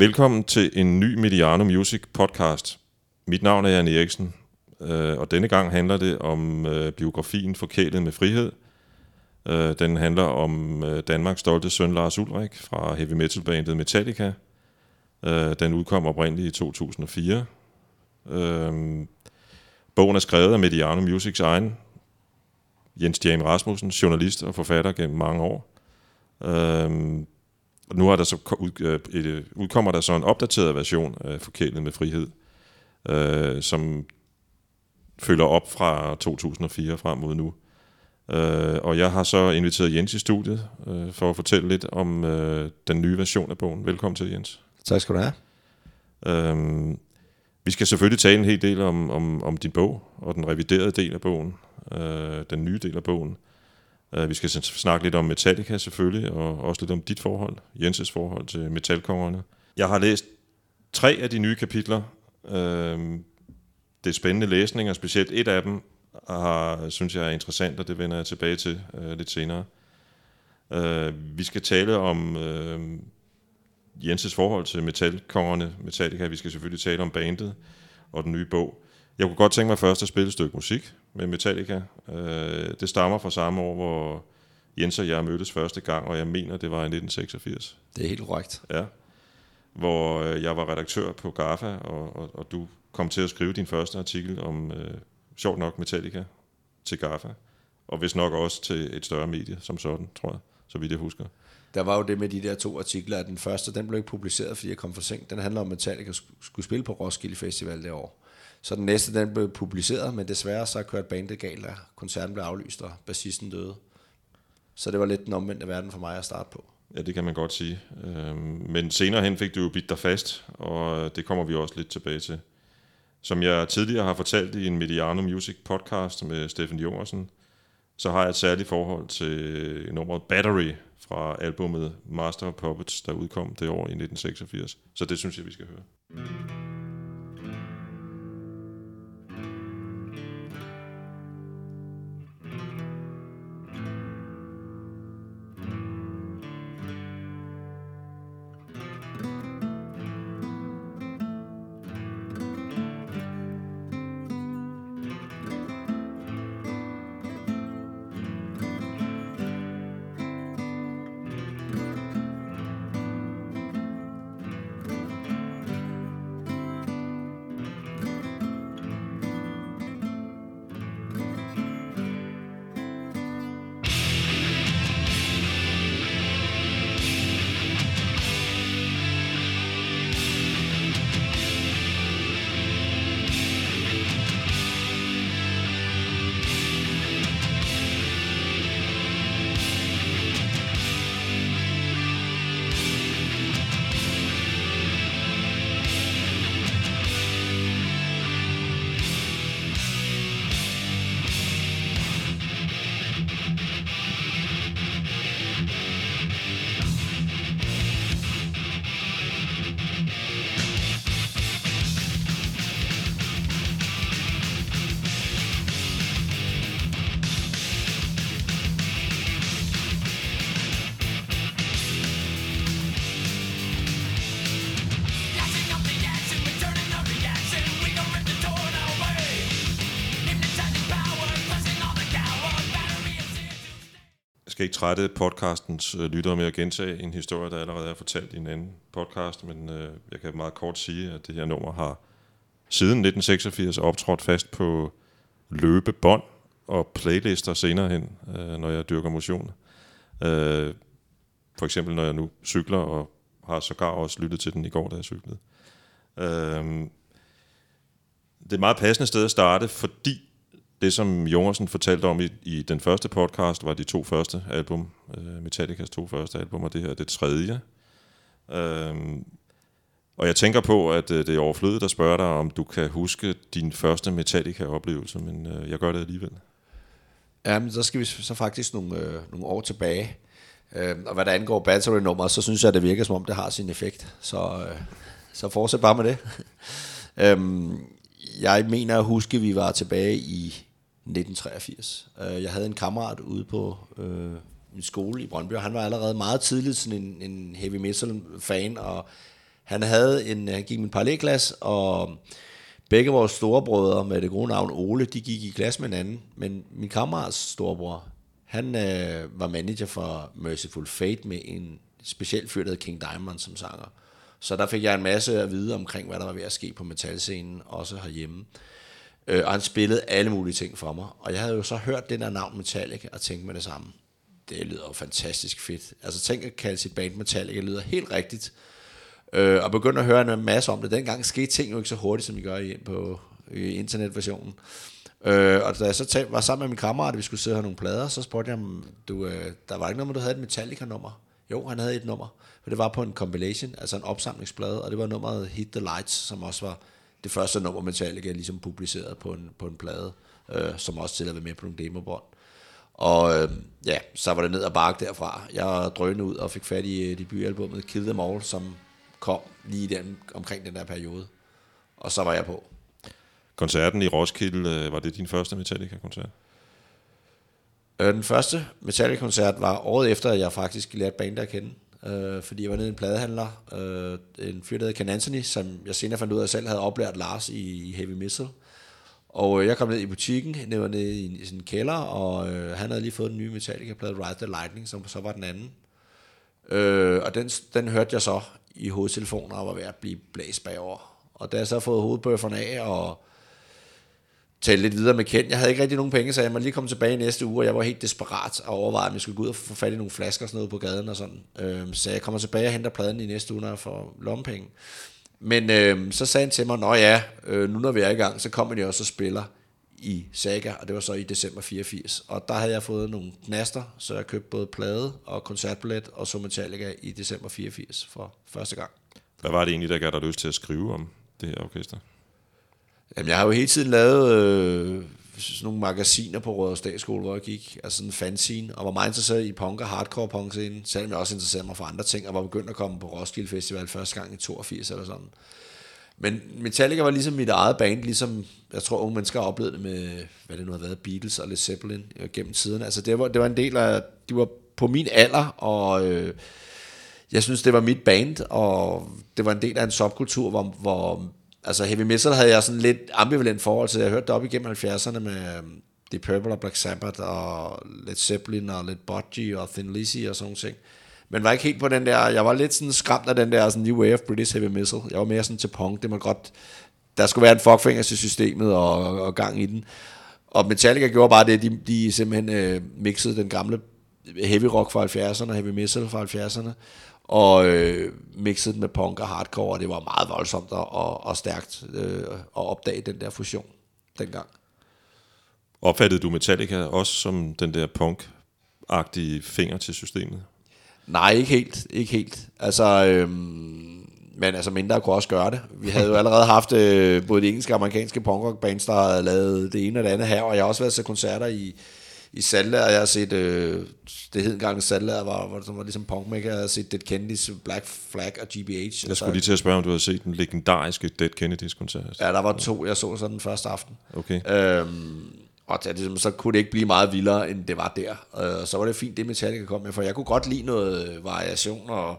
Velkommen til en ny Mediano Music podcast. Mit navn er Jan Eriksen, øh, og denne gang handler det om øh, biografien Forkælet med frihed. Øh, den handler om øh, Danmarks stolte søn Lars Ulrik fra heavy metal bandet Metallica. Øh, den udkom oprindeligt i 2004. Øh, bogen er skrevet af Mediano Musics egen Jens James Rasmussen, journalist og forfatter gennem mange år. Og nu er der så øh, øh, udkommer der så en opdateret version af Forkælet med frihed, øh, som følger op fra 2004 frem mod nu. Øh, og jeg har så inviteret Jens i studiet øh, for at fortælle lidt om øh, den nye version af bogen. Velkommen til, Jens. Tak skal du have. Øh, vi skal selvfølgelig tale en hel del om, om, om din bog, og den reviderede del af bogen, øh, den nye del af bogen. Øh, vi skal snakke lidt om Metallica selvfølgelig, og også lidt om dit forhold, Jenses forhold til metalkongerne. Jeg har læst tre af de nye kapitler. Øh, det er spændende læsning, og specielt et af dem har, synes jeg er interessant, og det vender jeg tilbage til øh, lidt senere. Vi skal tale om Jenses forhold til metalkongerne, Metallica. Vi skal selvfølgelig tale om bandet og den nye bog. Jeg kunne godt tænke mig først at spille et stykke musik med Metallica. Øh, det stammer fra samme år, hvor Jens og jeg mødtes første gang, og jeg mener, det var i 1986. Det er helt korrekt. Ja. Hvor øh, jeg var redaktør på GAFA, og, og, og du kom til at skrive din første artikel om, øh, sjovt nok, Metallica til GAFA. Og hvis nok også til et større medie som sådan, tror jeg, så vidt jeg husker. Der var jo det med de der to artikler, at den første, den blev ikke publiceret, fordi jeg kom for sent. Den handler om, at Metallica skulle spille på Roskilde Festival det år. Så den næste, den blev publiceret, men desværre så kørte bandet galt, og koncerten blev aflyst, og bassisten døde. Så det var lidt den omvendte verden for mig at starte på. Ja, det kan man godt sige. Øhm, men senere hen fik du jo bidt dig fast, og det kommer vi også lidt tilbage til. Som jeg tidligere har fortalt i en Mediano Music podcast med Steffen Jungersen, så har jeg et særligt forhold til nummeret Battery fra albumet Master of Puppets, der udkom det år i 1986. Så det synes jeg, vi skal høre. Skal ikke trætte podcastens øh, lyttere med at gentage en historie, der allerede er fortalt i en anden podcast, men øh, jeg kan meget kort sige, at det her nummer har siden 1986 optrådt fast på løbebånd og playlister senere hen, øh, når jeg dyrker motion. Øh, for eksempel når jeg nu cykler, og har sågar også lyttet til den i går, da jeg cyklede. Øh, det er et meget passende sted at starte, fordi det, som Jongersen fortalte om i, i den første podcast, var de to første album, øh, Metallicas to første album, og det her er det tredje. Uh, og jeg tænker på, at øh, det er overflødigt at spørge dig, om du kan huske din første Metallica-oplevelse, men øh, jeg gør det alligevel. Ja, men så skal vi så faktisk nogle, øh, nogle år tilbage. Øh, og hvad der angår battery-nummer, så synes jeg, det virker som om, det har sin effekt. Så, øh, så fortsæt bare med det. øhm, jeg mener at huske, at vi var tilbage i 1983. Øh, jeg havde en kammerat ude på øh, min skole i Brøndby, og han var allerede meget tidligt sådan en, en heavy metal fan, og Han, havde en, han gik i min parallelklasse, og begge vores storebrødre med det gode navn Ole, de gik i klasse med hinanden. Men min kammerats storebror, han øh, var manager for Merciful Fate med en speciel fyr, der hed King Diamond som sanger. Så der fik jeg en masse at vide omkring, hvad der var ved at ske på metalscenen, også herhjemme. Øh, Øh, og han spillede alle mulige ting for mig. Og jeg havde jo så hørt det der navn Metallica og tænkt med det samme. Det lyder jo fantastisk fedt. Altså tænk at kalde sit band Metallica lyder helt rigtigt. Øh, og begyndte at høre en masse om det. Dengang skete ting jo ikke så hurtigt, som I gør i, på i internetversionen. Øh, og da jeg så talt, var sammen med min kammerat, at vi skulle sidde og have nogle plader, så spurgte jeg ham, du, øh, der var ikke noget, du havde et Metallica-nummer. Jo, han havde et nummer, for det var på en compilation, altså en opsamlingsplade, og det var nummeret Hit the Lights, som også var det første nummer Metallica ligesom publiceret på en, på en plade, øh, som også til at være med på nogle demobånd. Og øh, ja, så var det ned og bakke derfra. Jeg drønede ud og fik fat i øh, debutalbummet Kill Them All, som kom lige den, omkring den der periode. Og så var jeg på. Koncerten i Roskilde, øh, var det din første Metallica-koncert? Øh, den første Metallica-koncert var året efter, at jeg faktisk lærte bandet at kende. Øh, fordi jeg var nede i en pladehandler, øh, en fyr, der hed Ken Anthony, som jeg senere fandt ud af, at jeg selv havde oplært Lars i, i Heavy Missile. Og øh, jeg kom ned i butikken, det var nede i, i sin kælder, og øh, han havde lige fået den nye Metallica-plade, Ride the Lightning, som så var den anden. Øh, og den, den hørte jeg så i hovedtelefoner og var ved at blive blæst bagover. Og da jeg så havde fået hovedbøfferne af og tale lidt videre med Ken. Jeg havde ikke rigtig nogen penge, så jeg må lige komme tilbage næste uge, og jeg var helt desperat og overvejede, om jeg skulle gå ud og få fat i nogle flasker og sådan noget på gaden og sådan. Øhm, så jeg kommer tilbage og henter pladen i næste uge, når jeg får lommepenge. Men øhm, så sagde han til mig, nå ja, øh, nu når vi er i gang, så kommer de også og spiller i Saga, og det var så i december 84. Og der havde jeg fået nogle knaster, så jeg købte både plade og koncertbillet og så Metallica i december 84 for første gang. Hvad var det egentlig, der gav dig lyst til at skrive om det her orkester? Jamen, jeg har jo hele tiden lavet øh, sådan nogle magasiner på Røde Statsskole, hvor jeg gik, altså sådan en fanzine, og var meget interesseret i punk og hardcore punk scenen, selvom jeg også interesserede mig for andre ting, og var begyndt at komme på Roskilde Festival første gang i 82 eller sådan. Men Metallica var ligesom mit eget band, ligesom jeg tror unge mennesker har oplevet det med, hvad det nu har været, Beatles og Led Zeppelin øh, gennem tiden. Altså det var, det var en del af, de var på min alder, og øh, jeg synes, det var mit band, og det var en del af en subkultur, hvor, hvor altså Heavy Metal havde jeg sådan lidt ambivalent forhold til. Jeg hørte det op igennem 70'erne med øhm, The Purple og Black Sabbath og Led Zeppelin og Led Budgie og Thin Lizzy og sådan ting. Men var ikke helt på den der, jeg var lidt sådan skræmt af den der sådan new wave of British heavy metal. Jeg var mere sådan til punk, det må godt, der skulle være en fuckfinger til systemet og, og gang i den. Og Metallica gjorde bare det, de, de simpelthen øh, mixede den gamle heavy rock fra 70'erne, heavy metal fra 70'erne, og øh, mixede med punk og hardcore, og det var meget voldsomt og, og, og stærkt øh, at opdage den der fusion dengang. Opfattede du Metallica også som den der punk-agtige finger til systemet? Nej, ikke helt. Ikke helt. Altså, øhm, men altså mindre kunne også gøre det. Vi havde jo allerede haft øh, både de engelske og amerikanske punk bands, der havde lavet det ene og det andet her, og jeg har også været til koncerter i, i Saltlager, jeg har set, øh, det hed engang Saltlager, var, var, var, var ligesom punkmaker, jeg har set Dead Kennedys, Black Flag og GBH. Jeg skulle lige til at spørge, om du havde set den legendariske Dead Kennedys koncert. Ja, der var to, jeg så så den første aften. Okay. Øhm, og det, ligesom, så kunne det ikke blive meget vildere, end det var der. Øh, så var det fint, det Metallica kom med, for jeg kunne godt lide noget variation og,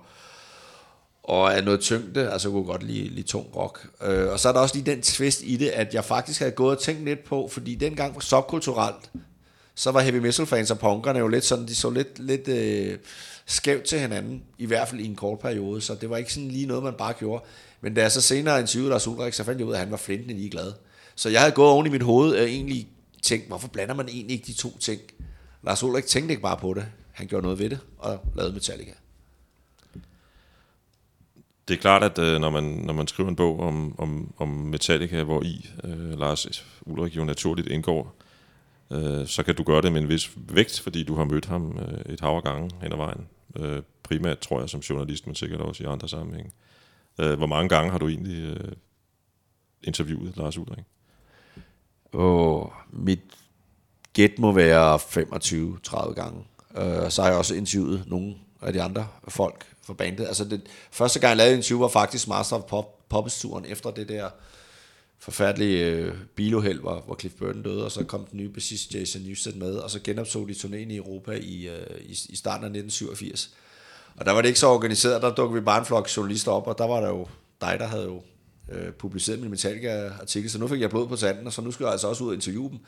og af noget tyngde, altså jeg kunne godt lide, lide tung rock. Øh, og så er der også lige den twist i det, at jeg faktisk havde gået og tænkt lidt på, fordi dengang subkulturelt, så var heavy metal fans og punkerne jo lidt sådan, de så lidt, lidt øh, skævt til hinanden, i hvert fald i en kort periode, så det var ikke sådan lige noget, man bare gjorde. Men da jeg så senere interviewede Lars Ulrik, så fandt jeg ud af, at han var flintende ligeglad. Så jeg havde gået oven i mit hoved og egentlig tænkt, hvorfor blander man egentlig ikke de to ting? Lars Ulrik tænkte ikke bare på det. Han gjorde noget ved det og lavede Metallica. Det er klart, at øh, når, man, når man skriver en bog om, om, om Metallica, hvor i øh, Lars Ulrik jo naturligt indgår, øh, så kan du gøre det med en vis vægt, fordi du har mødt ham øh, et hav af gange hen ad vejen. Øh, primært, tror jeg, som journalist, men sikkert også i andre sammenhænge. Øh, hvor mange gange har du egentlig øh, interviewet Lars Ulrik? Oh, mit gæt må være 25-30 gange. Øh, så har jeg også interviewet nogle af de andre folk fra bandet. Altså det, første gang jeg lavede en interview var faktisk Master of Pop, Puppets-turen efter det der forfærdelige øh, biluheld, hvor, hvor Cliff Burton døde, og så kom den nye bassist Jason Newsted med, og så genoptog de turnéen i Europa i, øh, i, i starten af 1987. Og der var det ikke så organiseret, der dukkede vi bare en flok journalister op, og der var der jo dig, der havde jo øh, publiceret min Metallica-artikel, så nu fik jeg blod på tanden, og så nu skulle jeg altså også ud og interviewe dem.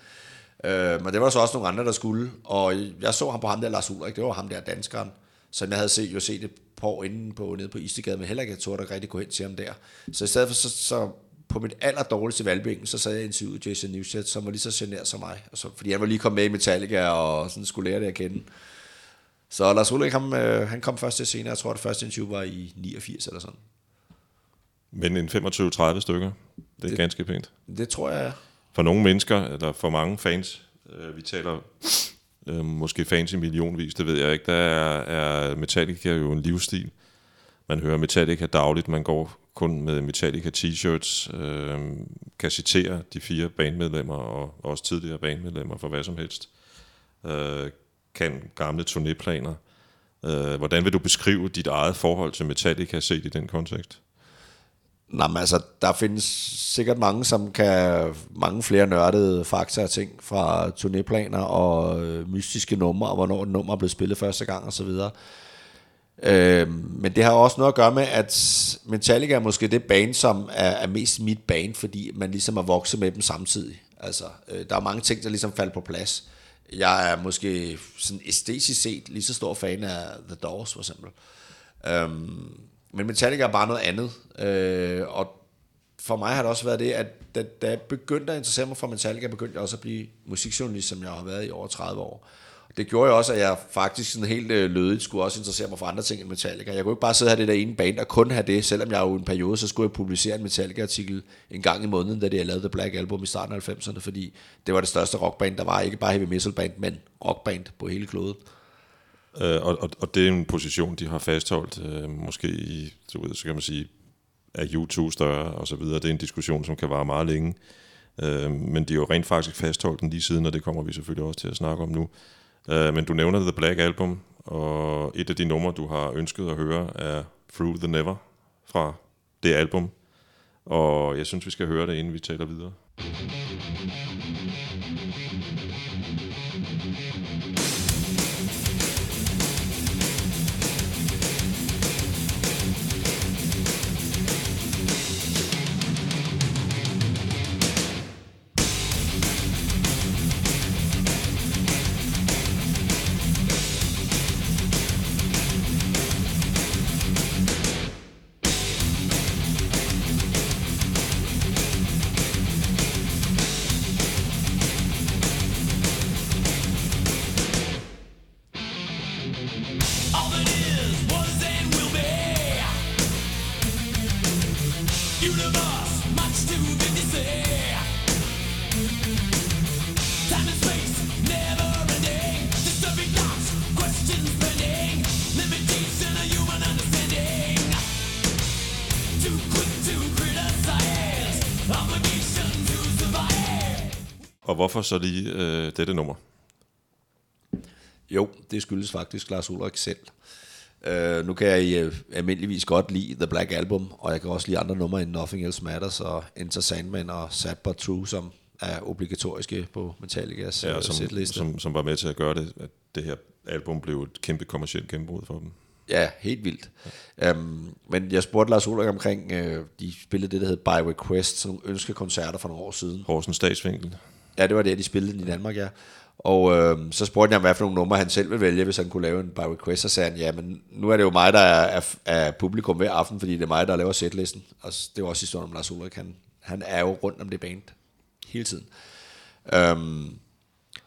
Øh, men det var så også nogle andre, der skulle, og jeg så ham på ham der, Lars Ulrik, det var ham der danskeren, som jeg havde set, jo set et par år inden på, nede på Istegade, men heller ikke, jeg tror, der rigtig gå hen til ham der. Så i stedet for, så, så på mit aller dårligste valgbænken, så sad jeg interviewet Jason Newsted, som var lige så generet som mig. Altså, fordi han var lige kommet med i Metallica, og sådan skulle lære det at kende. Så Lars Ulrik, han, øh, han kom først til senere. Jeg tror, det første interview var i 89 eller sådan. Men en 25-30 stykker, det er det, ganske pænt. Det tror jeg, For nogle mennesker, eller for mange fans, øh, vi taler øh, måske fans i millionvis, det ved jeg ikke, der er, er Metallica jo en livsstil. Man hører Metallica dagligt, man går kun med Metallica t-shirts, øh, kan citere de fire bandmedlemmer og også tidligere bandmedlemmer for hvad som helst. Øh, kan gamle turnéplaner. Øh, hvordan vil du beskrive dit eget forhold til Metallica set i den kontekst? Nå, men altså, der findes sikkert mange, som kan mange flere nørdede fakta og ting fra turnéplaner og øh, mystiske numre, og hvornår et nummer er blevet spillet første gang og så videre. Øh, men det har også noget at gøre med, at Metallica er måske det band, som er, er mest mit band, fordi man ligesom er vokset med dem samtidig. Altså, øh, der er mange ting, der ligesom falder på plads. Jeg er måske sådan æstetisk set lige så stor fan af The Doors, for eksempel. Øhm, men Metallica er bare noget andet. Øh, og for mig har det også været det, at da, da jeg begyndte at interessere mig for Metallica, begyndte jeg også at blive musikjournalist, som jeg har været i over 30 år. Det gjorde jo også, at jeg faktisk sådan helt øh, lødigt skulle også interessere mig for andre ting end Metallica. Jeg kunne ikke bare sidde her det der ene band og kun have det, selvom jeg jo i en periode, så skulle jeg publicere en Metallica-artikel en gang i måneden, da jeg lavede The Black Album i starten af 90'erne, fordi det var det største rockband, der var. Ikke bare heavy metal band, men rockband på hele kloden. Øh, og, og, og det er en position, de har fastholdt, øh, måske i, så, ved, så kan man sige, er U2 større og så videre. Det er en diskussion, som kan vare meget længe. Øh, men de har jo rent faktisk fastholdt den lige siden, og det kommer vi selvfølgelig også til at snakke om nu. Øh, men du nævner The Black Album, og et af de numre, du har ønsket at høre, er Through the Never fra det album. Og jeg synes, vi skal høre det, inden vi taler videre. All hvorfor så lige øh, dette nummer? Jo, det skyldes faktisk Lars Ulrik selv. Uh, nu kan jeg uh, almindeligvis godt lide The Black Album, og jeg kan også lide andre numre end Nothing Else Matters og Enter Sandman og Sad But True, som er obligatoriske på Metallicas Ja, ja, som, setliste. som, som var med til at gøre det, at det her album blev et kæmpe kommercielt gennembrud for dem. Ja, helt vildt. Um, men jeg spurgte Lars Ulrik omkring, uh, de spillede det, der hed By Request, sådan nogle ønskekoncerter for nogle år siden. Horsens statsvinkel. Ja, det var det, de spillede den i Danmark, ja. Og øh, så spurgte jeg ham, hvad for nogle numre han selv ville vælge, hvis han kunne lave en by request. Så sagde han, ja, men nu er det jo mig, der er, er, er publikum hver aften, fordi det er mig, der laver setlisten. Og det var også historien om Lars Ulrik. Han, han er jo rundt om det band hele tiden. Øhm,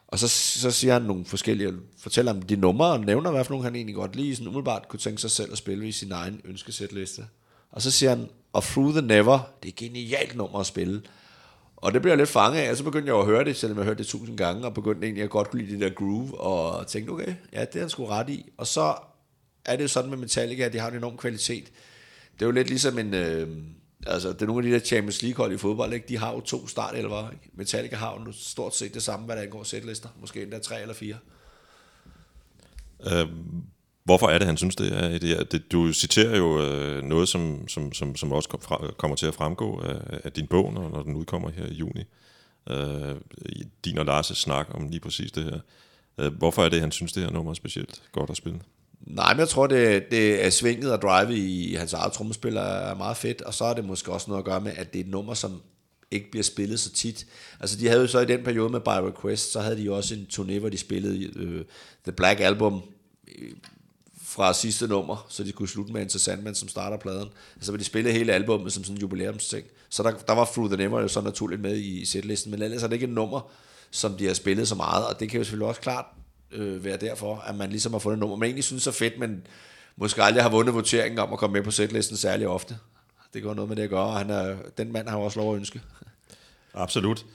og så, så siger han nogle forskellige, fortæller om de numre, og nævner, hvad for nogle han egentlig godt lige sådan umiddelbart kunne tænke sig selv at spille i sin egen ønskesætliste. Og så siger han, og Through the Never, det er et genialt nummer at spille. Og det blev jeg lidt fanget af, og så begyndte jeg at høre det, selvom jeg hørte det tusind gange, og begyndte egentlig at godt kunne lide det der groove, og tænkte, okay, ja, det er han sgu ret i. Og så er det jo sådan med Metallica, at de har en enorm kvalitet. Det er jo lidt ligesom en, øh, altså det er nogle af de der Champions League hold i fodbold, ikke? de har jo to startelver, ikke? Metallica har jo stort set det samme, hvad der angår sætlister, måske endda tre eller fire. Øhm, hvorfor er det, han synes, det er et, det, Du citerer jo øh, noget, som, som, som, som også kom fra, kommer til at fremgå af, af din bog, når, når den udkommer her i juni. Øh, din og Lars' snak om lige præcis det her. Øh, hvorfor er det, han synes, det her nummer er specielt godt at spille? Nej, men jeg tror, det, det er svinget og drive i hans eget trommespil er meget fedt, og så er det måske også noget at gøre med, at det er et nummer, som ikke bliver spillet så tit. Altså, de havde jo så i den periode med By Request, så havde de jo også en turné, hvor de spillede øh, The Black Album øh, fra sidste nummer, så de kunne slutte med Enter Sandman, som starter pladen. Altså, hvor de spillede hele albummet som sådan en jubilæumsting. Så der, der var Through the Never jo så naturligt med i setlisten, men ellers er det ikke et nummer, som de har spillet så meget, og det kan jo selvfølgelig også klart øh, være derfor, at man ligesom har fundet et nummer, man egentlig synes er fedt, men måske aldrig har vundet voteringen om at komme med på setlisten særlig ofte. Det går noget med det at gøre, og han er, den mand har jo også lov at ønske. Absolut.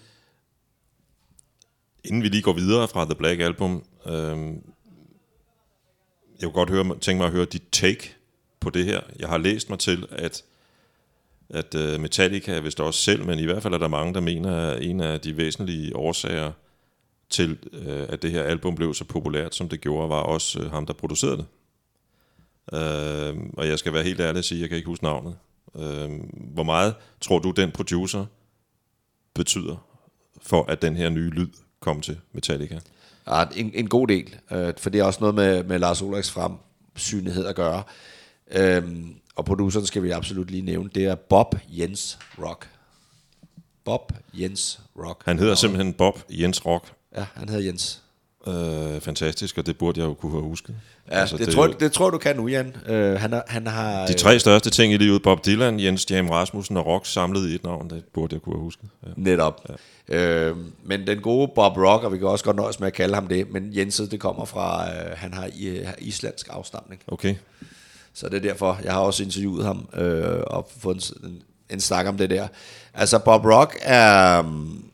Inden vi lige går videre fra The Black Album, øh, jeg kunne godt høre, tænke mig at høre dit take på det her. Jeg har læst mig til, at, at øh, Metallica, hvis det også selv, men i hvert fald er der mange, der mener, at en af de væsentlige årsager til, øh, at det her album blev så populært, som det gjorde, var også øh, ham, der producerede det. Uh, og jeg skal være helt ærlig og sige, at jeg kan ikke huske navnet. Uh, hvor meget tror du, den producer betyder for, at den her nye lyd kom til Metallica? Ja, en, en god del, øh, for det er også noget med, med Lars Ulriks fremsynlighed at gøre. Øhm, og produceren skal vi absolut lige nævne, det er Bob Jens Rock. Bob Jens Rock. Han hedder simpelthen Bob Jens Rock. Ja, han hedder Jens. Øh, fantastisk, og det burde jeg jo kunne have husket. Ja, altså, det, det, tror, det tror du kan nu, Jan. Øh, han, er, han har... De tre største ting i livet, Bob Dylan, Jens Jam Rasmussen og Rock, samlet i et navn, det burde jeg kunne have husket. Ja. Netop. Ja. Øh, men den gode Bob Rock, og vi kan også godt nøjes med at kalde ham det, men Jenset, det kommer fra, øh, han har, i, har islandsk afstamning. Okay. Så det er derfor, jeg har også interviewet ham øh, og fået en, en snak om det der. Altså Bob Rock er... Um,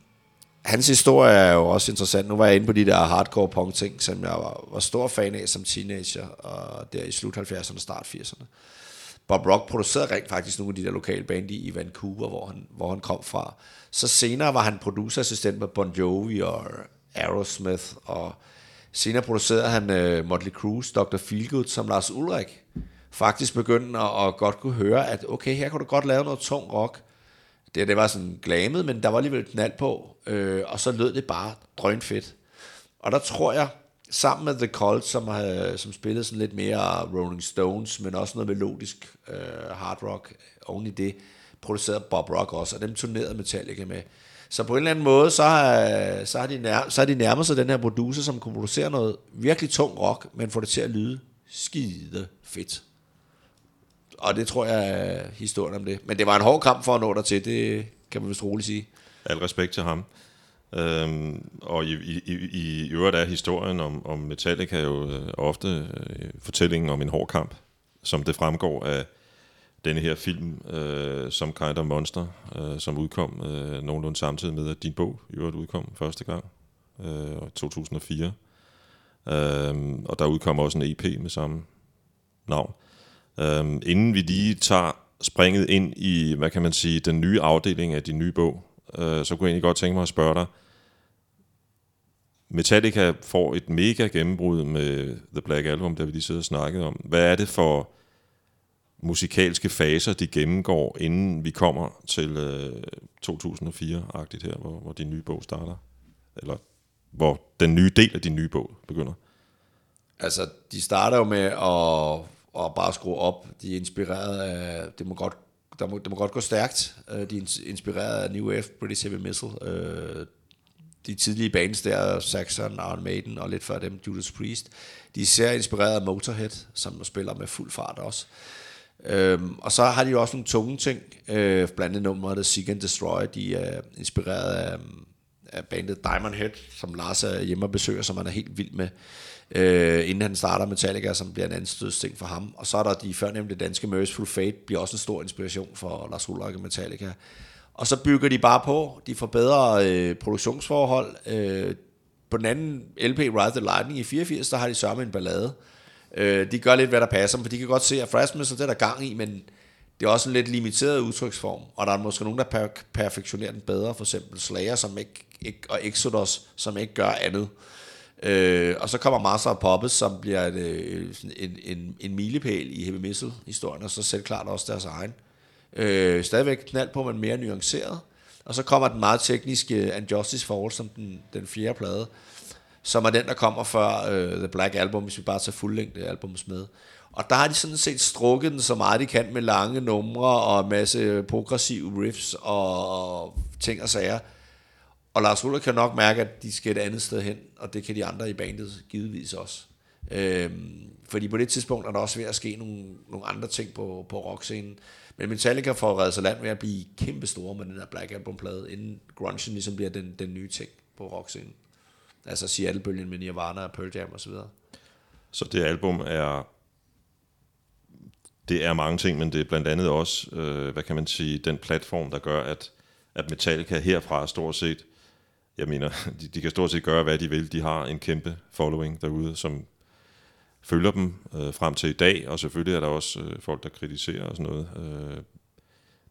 hans historie er jo også interessant. Nu var jeg inde på de der hardcore punk ting, som jeg var, var stor fan af som teenager, og der i slut 70'erne, start 80'erne. Bob Rock producerede rent faktisk nogle af de der lokale band i Vancouver, hvor han, hvor han kom fra. Så senere var han producerassistent med Bon Jovi og Aerosmith, og senere producerede han uh, Motley Crue, Dr. Feelgood, som Lars Ulrik faktisk begyndte at, at godt kunne høre, at okay, her kan du godt lave noget tung rock. Det, det var sådan glamet, men der var alligevel knald på, øh, og så lød det bare drønfedt. Og der tror jeg, sammen med The Cult, som, har, som spillede sådan lidt mere Rolling Stones, men også noget melodisk øh, hard rock, oven i det, producerede Bob Rock også, og dem turnerede Metallica med. Så på en eller anden måde, så har, så har, de, nær, så har de nærmet sig den her producer, som kunne producere noget virkelig tung rock, men får det til at lyde skide fedt. Og det tror jeg er historien om det. Men det var en hård kamp for at nå der til, det kan man vist roligt sige. Al respekt til ham. Øhm, og i, i, i, i øvrigt er historien om, om Metallica jo øh, ofte øh, fortællingen om en hård kamp, som det fremgår af denne her film, øh, som Kind of Monster, øh, som udkom øh, nogenlunde samtidig med, at din bog i øvrigt udkom første gang, øh, 2004. Øh, og der udkom også en EP med samme navn. Øhm, inden vi lige tager springet ind i, hvad kan man sige, den nye afdeling af din nye bog, øh, så kunne jeg egentlig godt tænke mig at spørge dig, Metallica får et mega gennembrud med The Black Album, der vi lige sidder og snakkede om. Hvad er det for musikalske faser, de gennemgår, inden vi kommer til øh, 2004-agtigt her, hvor, hvor din nye bog starter? Eller hvor den nye del af din nye bog begynder? Altså, de starter jo med at, og bare skrue op. De er inspireret af, det må godt, der må, det må godt gå stærkt. Øh, de er inspireret af New Wave, British Heavy Missile. Øh, de tidlige bands der, Saxon, Iron Maiden og lidt før dem, Judas Priest. De er især inspireret af Motorhead, som spiller med fuld fart også. Øhm, og så har de jo også nogle tunge ting, øh, blandt andet nummeret Seek and Destroy, de er inspireret af, af bandet Diamond Head, som Lars er hjemme og besøger, som han er helt vild med, øh, inden han starter Metallica, som bliver en anden stødsting for ham. Og så er der de førnævnte danske Merciful Fate, bliver også en stor inspiration for Lars Ulrik og Metallica. Og så bygger de bare på, de får bedre øh, produktionsforhold. Øh, på den anden LP, Ride the Lightning i 84, der har de sørme en ballade. Øh, de gør lidt, hvad der passer, for de kan godt se, at Frasmus det der gang i, men det er også en lidt limiteret udtryksform, og der er måske nogen, der per- perfektionerer den bedre, for eksempel Slayer som ikke, ikke, og Exodus, som ikke gør andet. Øh, og så kommer Master of Puppets, som bliver et, øh, en, en, en milepæl i Heavy Missile-historien, og så selv klart også deres egen. Øh, stadigvæk knald på, men mere nuanceret. Og så kommer den meget tekniske And Justice for All, som den, den fjerde plade, som er den, der kommer før uh, The Black Album, hvis vi bare tager fuldlængde albums med. Og der har de sådan set strukket den så meget, de kan med lange numre og en masse progressive riffs og ting og sager. Og Lars Ulrik kan nok mærke, at de skal et andet sted hen, og det kan de andre i bandet givetvis også. Øhm, fordi på det tidspunkt er der også ved at ske nogle, nogle andre ting på, på rockscenen. Men Metallica får reddet sig land ved at blive kæmpe store med den der Black Album-plade, inden grunge ligesom bliver den, den nye ting på rockscenen. Altså Seattle-bølgen med Nirvana og Pearl Jam osv. Så det album er det er mange ting, men det er blandt andet også, øh, hvad kan man sige, den platform, der gør, at, at Metallica herfra stort set, jeg mener, de, de kan stort set gøre, hvad de vil. De har en kæmpe following derude, som følger dem øh, frem til i dag, og selvfølgelig er der også øh, folk, der kritiserer og sådan noget. Øh,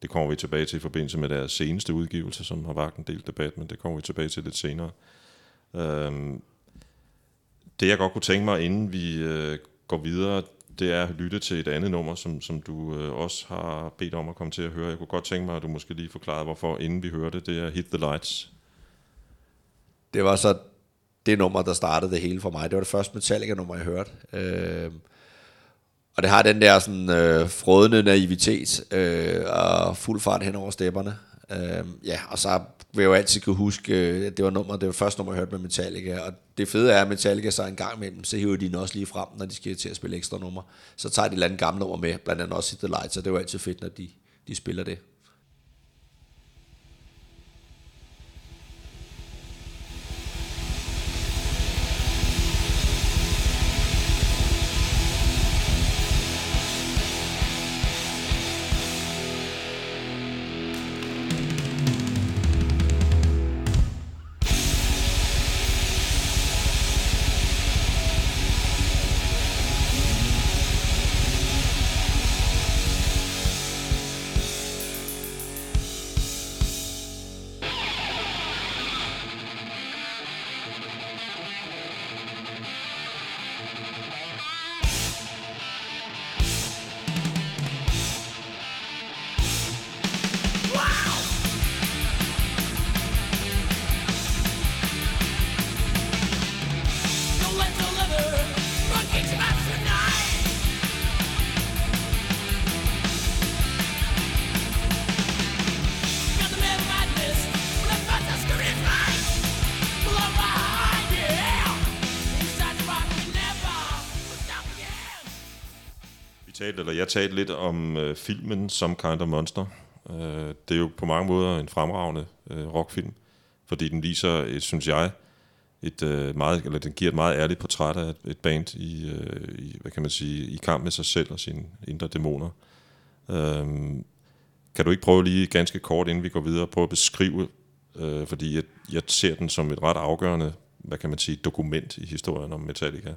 det kommer vi tilbage til i forbindelse med deres seneste udgivelse, som har vagt en del debat, men det kommer vi tilbage til lidt senere. Øh, det jeg godt kunne tænke mig, inden vi øh, går videre, det er at lytte til et andet nummer, som, som du øh, også har bedt om at komme til at høre. Jeg kunne godt tænke mig, at du måske lige forklarede, hvorfor inden vi hørte det. Det er Hit the Lights. Det var så det nummer, der startede det hele for mig. Det var det første Metallica-nummer, jeg hørte. Øh, og det har den der sådan øh, frødende naivitet øh, og fuld fart hen over stepperne. Øh, ja, og så vil jeg jo altid kunne huske, øh, at det var nummer, det var første nummer, jeg hørte med Metallica. Og det fede er, at Metallica så en gang imellem, så hiver de den også lige frem, når de skal til at spille ekstra nummer. Så tager de et eller andet gamle nummer med, blandt andet også Hit the Lights, så det er jo altid fedt, når de, de spiller det. Talte, eller jeg talte lidt om øh, filmen Some Kind of Monster. Øh, det er jo på mange måder en fremragende øh, rockfilm, fordi den viser, et, synes jeg, et øh, meget, eller den giver et meget ærligt portræt af et, et band i, øh, i, hvad kan man sige, i kamp med sig selv og sine indre dæmoner. Øh, kan du ikke prøve lige ganske kort, inden vi går videre, prøve at beskrive, øh, fordi jeg, jeg ser den som et ret afgørende, hvad kan man sige, dokument i historien om Metallica.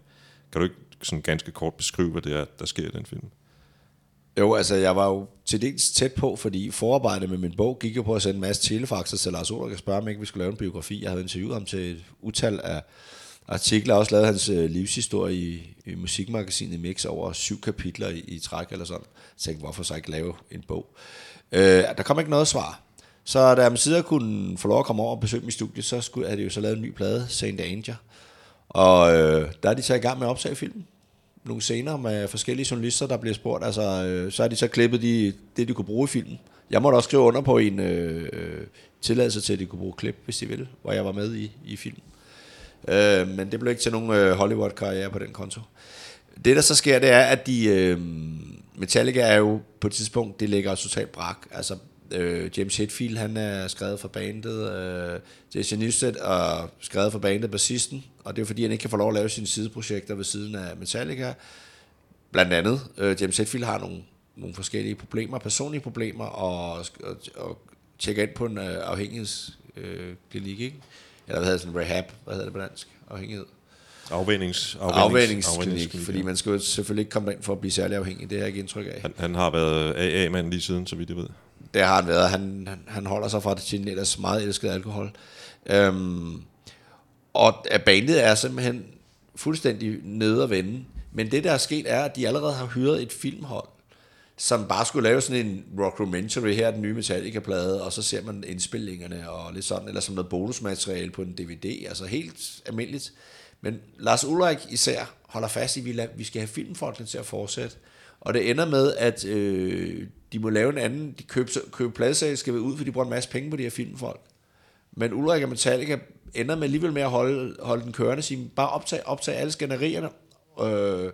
Kan du ikke sådan ganske kort beskrive, hvad det er, der sker i den film? Jo, altså jeg var jo til dels tæt på, fordi forarbejdet med min bog gik jo på at sende en masse telefaxer til Lars Ulrik og spørge, om ikke vi skulle lave en biografi. Jeg havde interviewet ham til et utal af artikler, og også lavet hans øh, livshistorie i, i musikmagasinet Mix over syv kapitler i, i træk eller sådan. Jeg tænkte, hvorfor så ikke lave en bog? Øh, der kom ikke noget svar. Så da jeg sidder kunne få lov at komme over og besøge mit studie, så skulle, havde det jo så lavet en ny plade, Saint Anger. Og øh, der er de så i gang med at optage filmen nogle scener med forskellige journalister, der bliver spurgt. Altså, øh, så har de så klippet de, det, de kunne bruge i filmen. Jeg måtte også skrive under på en øh, tilladelse til, at de kunne bruge klip, hvis de ville, hvor jeg var med i, i filmen. Øh, men det blev ikke til nogen øh, Hollywood-karriere på den konto. Det, der så sker, det er, at de... Øh, Metallica er jo på et tidspunkt, det ligger totalt brak. Altså, øh, James Hetfield, han er skrevet for bandet. Øh, Jason Newsted er skrevet for bandet, bassisten. Og det er fordi, han ikke kan få lov at lave sine sideprojekter ved siden af Metallica. Blandt andet, øh, James Hetfield har nogle, nogle forskellige problemer, personlige problemer, og, og, og tjekker ind på en øh, afhængighedsklinik, øh, ikke? Eller hvad hedder det, sådan rehab, hvad hedder det på dansk? Afhængighed. Afvændings, Afvændingsklinik, fordi man skal jo selvfølgelig ikke komme ind for at blive særlig afhængig, det har jeg ikke indtryk af. Han, han har været AA-mand lige siden, så vidt jeg ved. Det har han været. Han, han, han holder sig fra det sin ellers meget elskede alkohol. Øhm, og bandet er simpelthen fuldstændig nede at vende. Men det, der er sket, er, at de allerede har hyret et filmhold, som bare skulle lave sådan en rockumentary her, den nye Metallica-plade, og så ser man indspillingerne og lidt sådan, eller som noget bonusmateriale på en DVD, altså helt almindeligt. Men Lars Ulrik især holder fast i, at vi, vi skal have filmfolkene til at fortsætte. Og det ender med, at øh, de må lave en anden, de køber, købe pladesag, skal være ud, for de bruger en masse penge på de her filmfolk. Men Ulrik og Metallica ender med alligevel med at holde, holde den kørende, sige, bare optag, optag alle skænderierne, øh,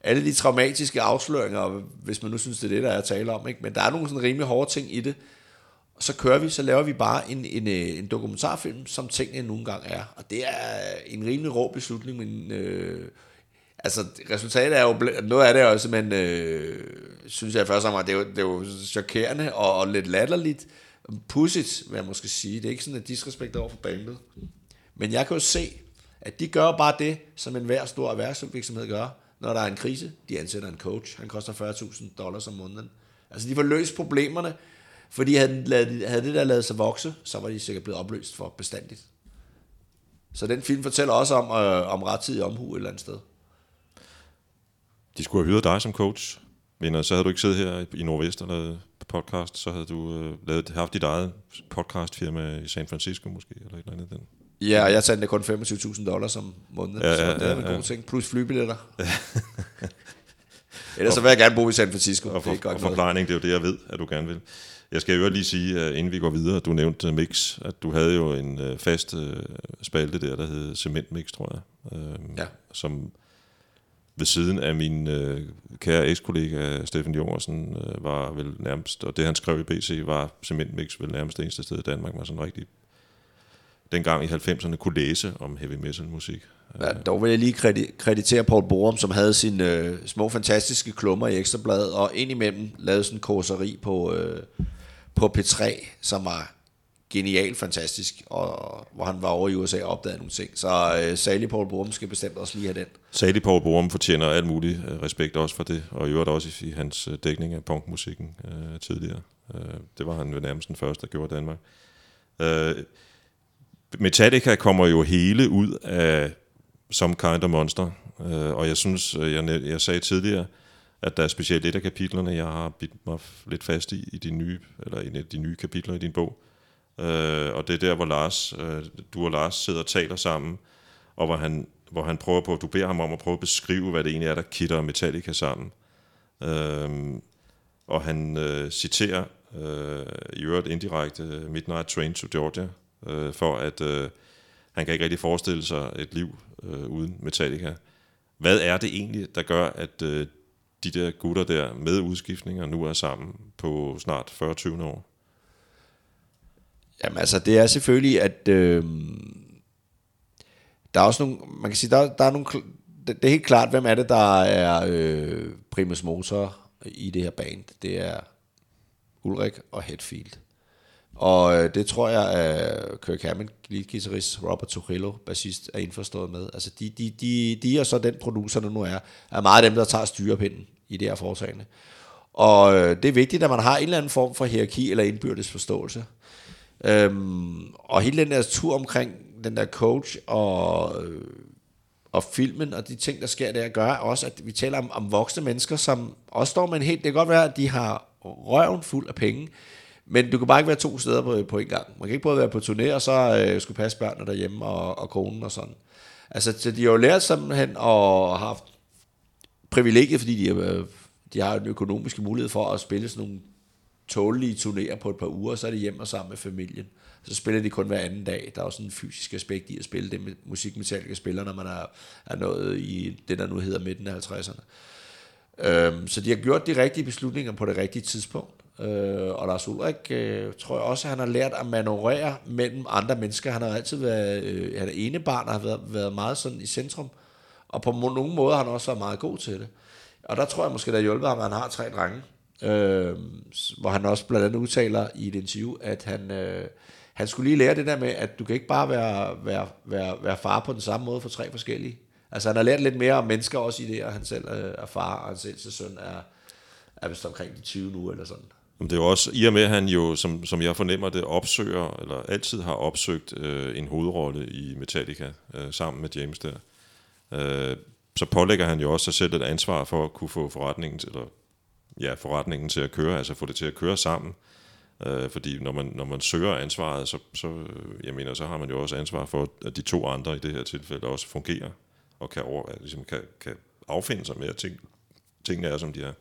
alle de traumatiske afsløringer, hvis man nu synes, det er det, der er at tale om. Ikke? Men der er nogle sådan rimelig hårde ting i det. Og så kører vi, så laver vi bare en, en, øh, en dokumentarfilm, som tingene nogle gange er. Og det er en rimelig rå beslutning, men øh, altså resultatet er jo, noget af det er også, men øh, synes jeg først og fremmest, det er jo, det er jo chokerende og, og lidt latterligt. Pudsigt, vil jeg måske sige. Det er ikke sådan et disrespekt over for bandet. Men jeg kan jo se, at de gør bare det, som en hver stor erhvervsvirksomhed gør, når der er en krise. De ansætter en coach. Han koster 40.000 dollars om måneden. Altså, de får løst problemerne, fordi havde, havde det der lavet sig vokse, så var de sikkert blevet opløst for bestandigt. Så den film fortæller også om, øh, om rettidig omhu et eller andet sted. De skulle have hyret dig som coach, men så havde du ikke siddet her i Nordvest og lavet podcast, så havde du øh, lavet, haft dit eget podcastfirma i San Francisco måske, eller et eller andet. Den. Ja, og jeg sendte kun 25.000 dollars om måneden, ja, Ja, så ja, det er ja, en ja. god ting. Plus flybilletter. Ellers så vil jeg gerne bo i San Francisco. Og, det er for, godt og forplejning, det er jo det, jeg ved, at du gerne vil. Jeg skal jo lige sige, inden vi går videre, du nævnte øh, Mix, at du havde jo en øh, fast øh, spalte der, der hed Cement Mix, tror jeg. Øh, Ja. Som ved siden af min øh, kære ekskollega Steffen Jorgensen øh, var vel nærmest, og det han skrev i BC, var cementmix vel nærmest det eneste sted i Danmark, man sådan rigtig dengang i 90'erne kunne læse om heavy metal musik. Ja, dog vil jeg lige kredi- kreditere Paul Borum, som havde sine øh, små fantastiske klummer i Ekstrabladet, og indimellem lavede sådan en korseri på, øh, på P3, som var genial fantastisk, og hvor han var over i USA og opdagede nogle ting. Så øh, Sally Paul Borum skal bestemt også lige have den. Sally Paul Borum fortjener alt muligt øh, respekt også for det, og i øvrigt også i, i hans øh, dækning af punkmusikken øh, tidligere. Øh, det var han jo nærmest den første, der gjorde Danmark. Øh, Metallica kommer jo hele ud af Some Kind of Monster, øh, og jeg synes, øh, jeg, jeg sagde tidligere, at der er specielt et af kapitlerne, jeg har bidt mig lidt fast i, i de nye, eller i en af de nye kapitler i din bog. Øh, og det er der, hvor Lars, øh, du og Lars sidder og taler sammen, og hvor han, hvor han prøver på, du beder ham om at prøve at beskrive, hvad det egentlig er, der kitter Metallica sammen. Øh, og han øh, citerer øh, i øvrigt indirekte Midnight Train to Georgia, øh, for at øh, han kan ikke rigtig forestille sig et liv øh, uden Metallica. Hvad er det egentlig, der gør, at øh, de der gutter der med udskiftninger nu er sammen på snart 40-20 år? Jamen altså, det er selvfølgelig, at øh, der er også nogle, man kan sige, der, der er nogle, det, det er helt klart, hvem er det, der er øh, primus motor i det her band. Det er Ulrik og Hetfield. Og øh, det tror jeg, at Kirk Hammond, guitarist, Robert Trujillo, bassist, er indforstået med. Altså, de, de, de, de og så den producer, der nu er, er meget af dem, der tager styrepinden i det her foretagende. Og øh, det er vigtigt, at man har en eller anden form for hierarki eller indbyrdes forståelse. Øhm, og hele den der tur omkring den der coach og, øh, og filmen og de ting, der sker der, gør også, at vi taler om, om voksne mennesker, som også står med en helt... Det kan godt være, at de har røven fuld af penge, men du kan bare ikke være to steder på, på en gang. Man kan ikke både være på turné, og så øh, skulle passe børnene derhjemme og, og konen og sådan. Altså, så de har jo lært simpelthen og har haft privilegiet, fordi de, øh, de har en økonomisk mulighed for at spille sådan nogle tålige turnéer på et par uger, så er de hjemme og sammen med familien. Så spiller de kun hver anden dag. Der er også sådan en fysisk aspekt i at spille det med musik, Metallica spiller, når man er, er nået i det, der nu hedder midten af 50'erne. Øhm, så de har gjort de rigtige beslutninger på det rigtige tidspunkt. Øh, og Lars Ulrik, øh, tror jeg også, at han har lært at manøvrere mellem andre mennesker. Han har altid været øh, han er ene barn, og har været, været meget sådan i centrum. Og på nogle måder har han også været meget god til det. Og der tror jeg måske, der hjælper ham, at han har tre drenge. Øh, hvor han også blandt andet udtaler i et interview, at han, øh, han skulle lige lære det der med, at du kan ikke bare være, være, være, være far på den samme måde for tre forskellige. Altså han har lært lidt mere om mennesker også i det, og han selv øh, er far, og hans ældste søn er, er vist omkring de 20 nu, eller sådan. Men det er jo også, i og med at han jo, som, som jeg fornemmer det, opsøger, eller altid har opsøgt øh, en hovedrolle i Metallica, øh, sammen med James der, øh, så pålægger han jo også sig selv et ansvar for at kunne få forretningen til, eller, ja, forretningen til at køre, altså få det til at køre sammen. Øh, fordi når man, når man søger ansvaret, så, så, øh, jeg mener, så har man jo også ansvar for, at de to andre i det her tilfælde også fungerer. og kan, over, ligesom kan, kan affinde sig med, at ting, tingene er, som de er.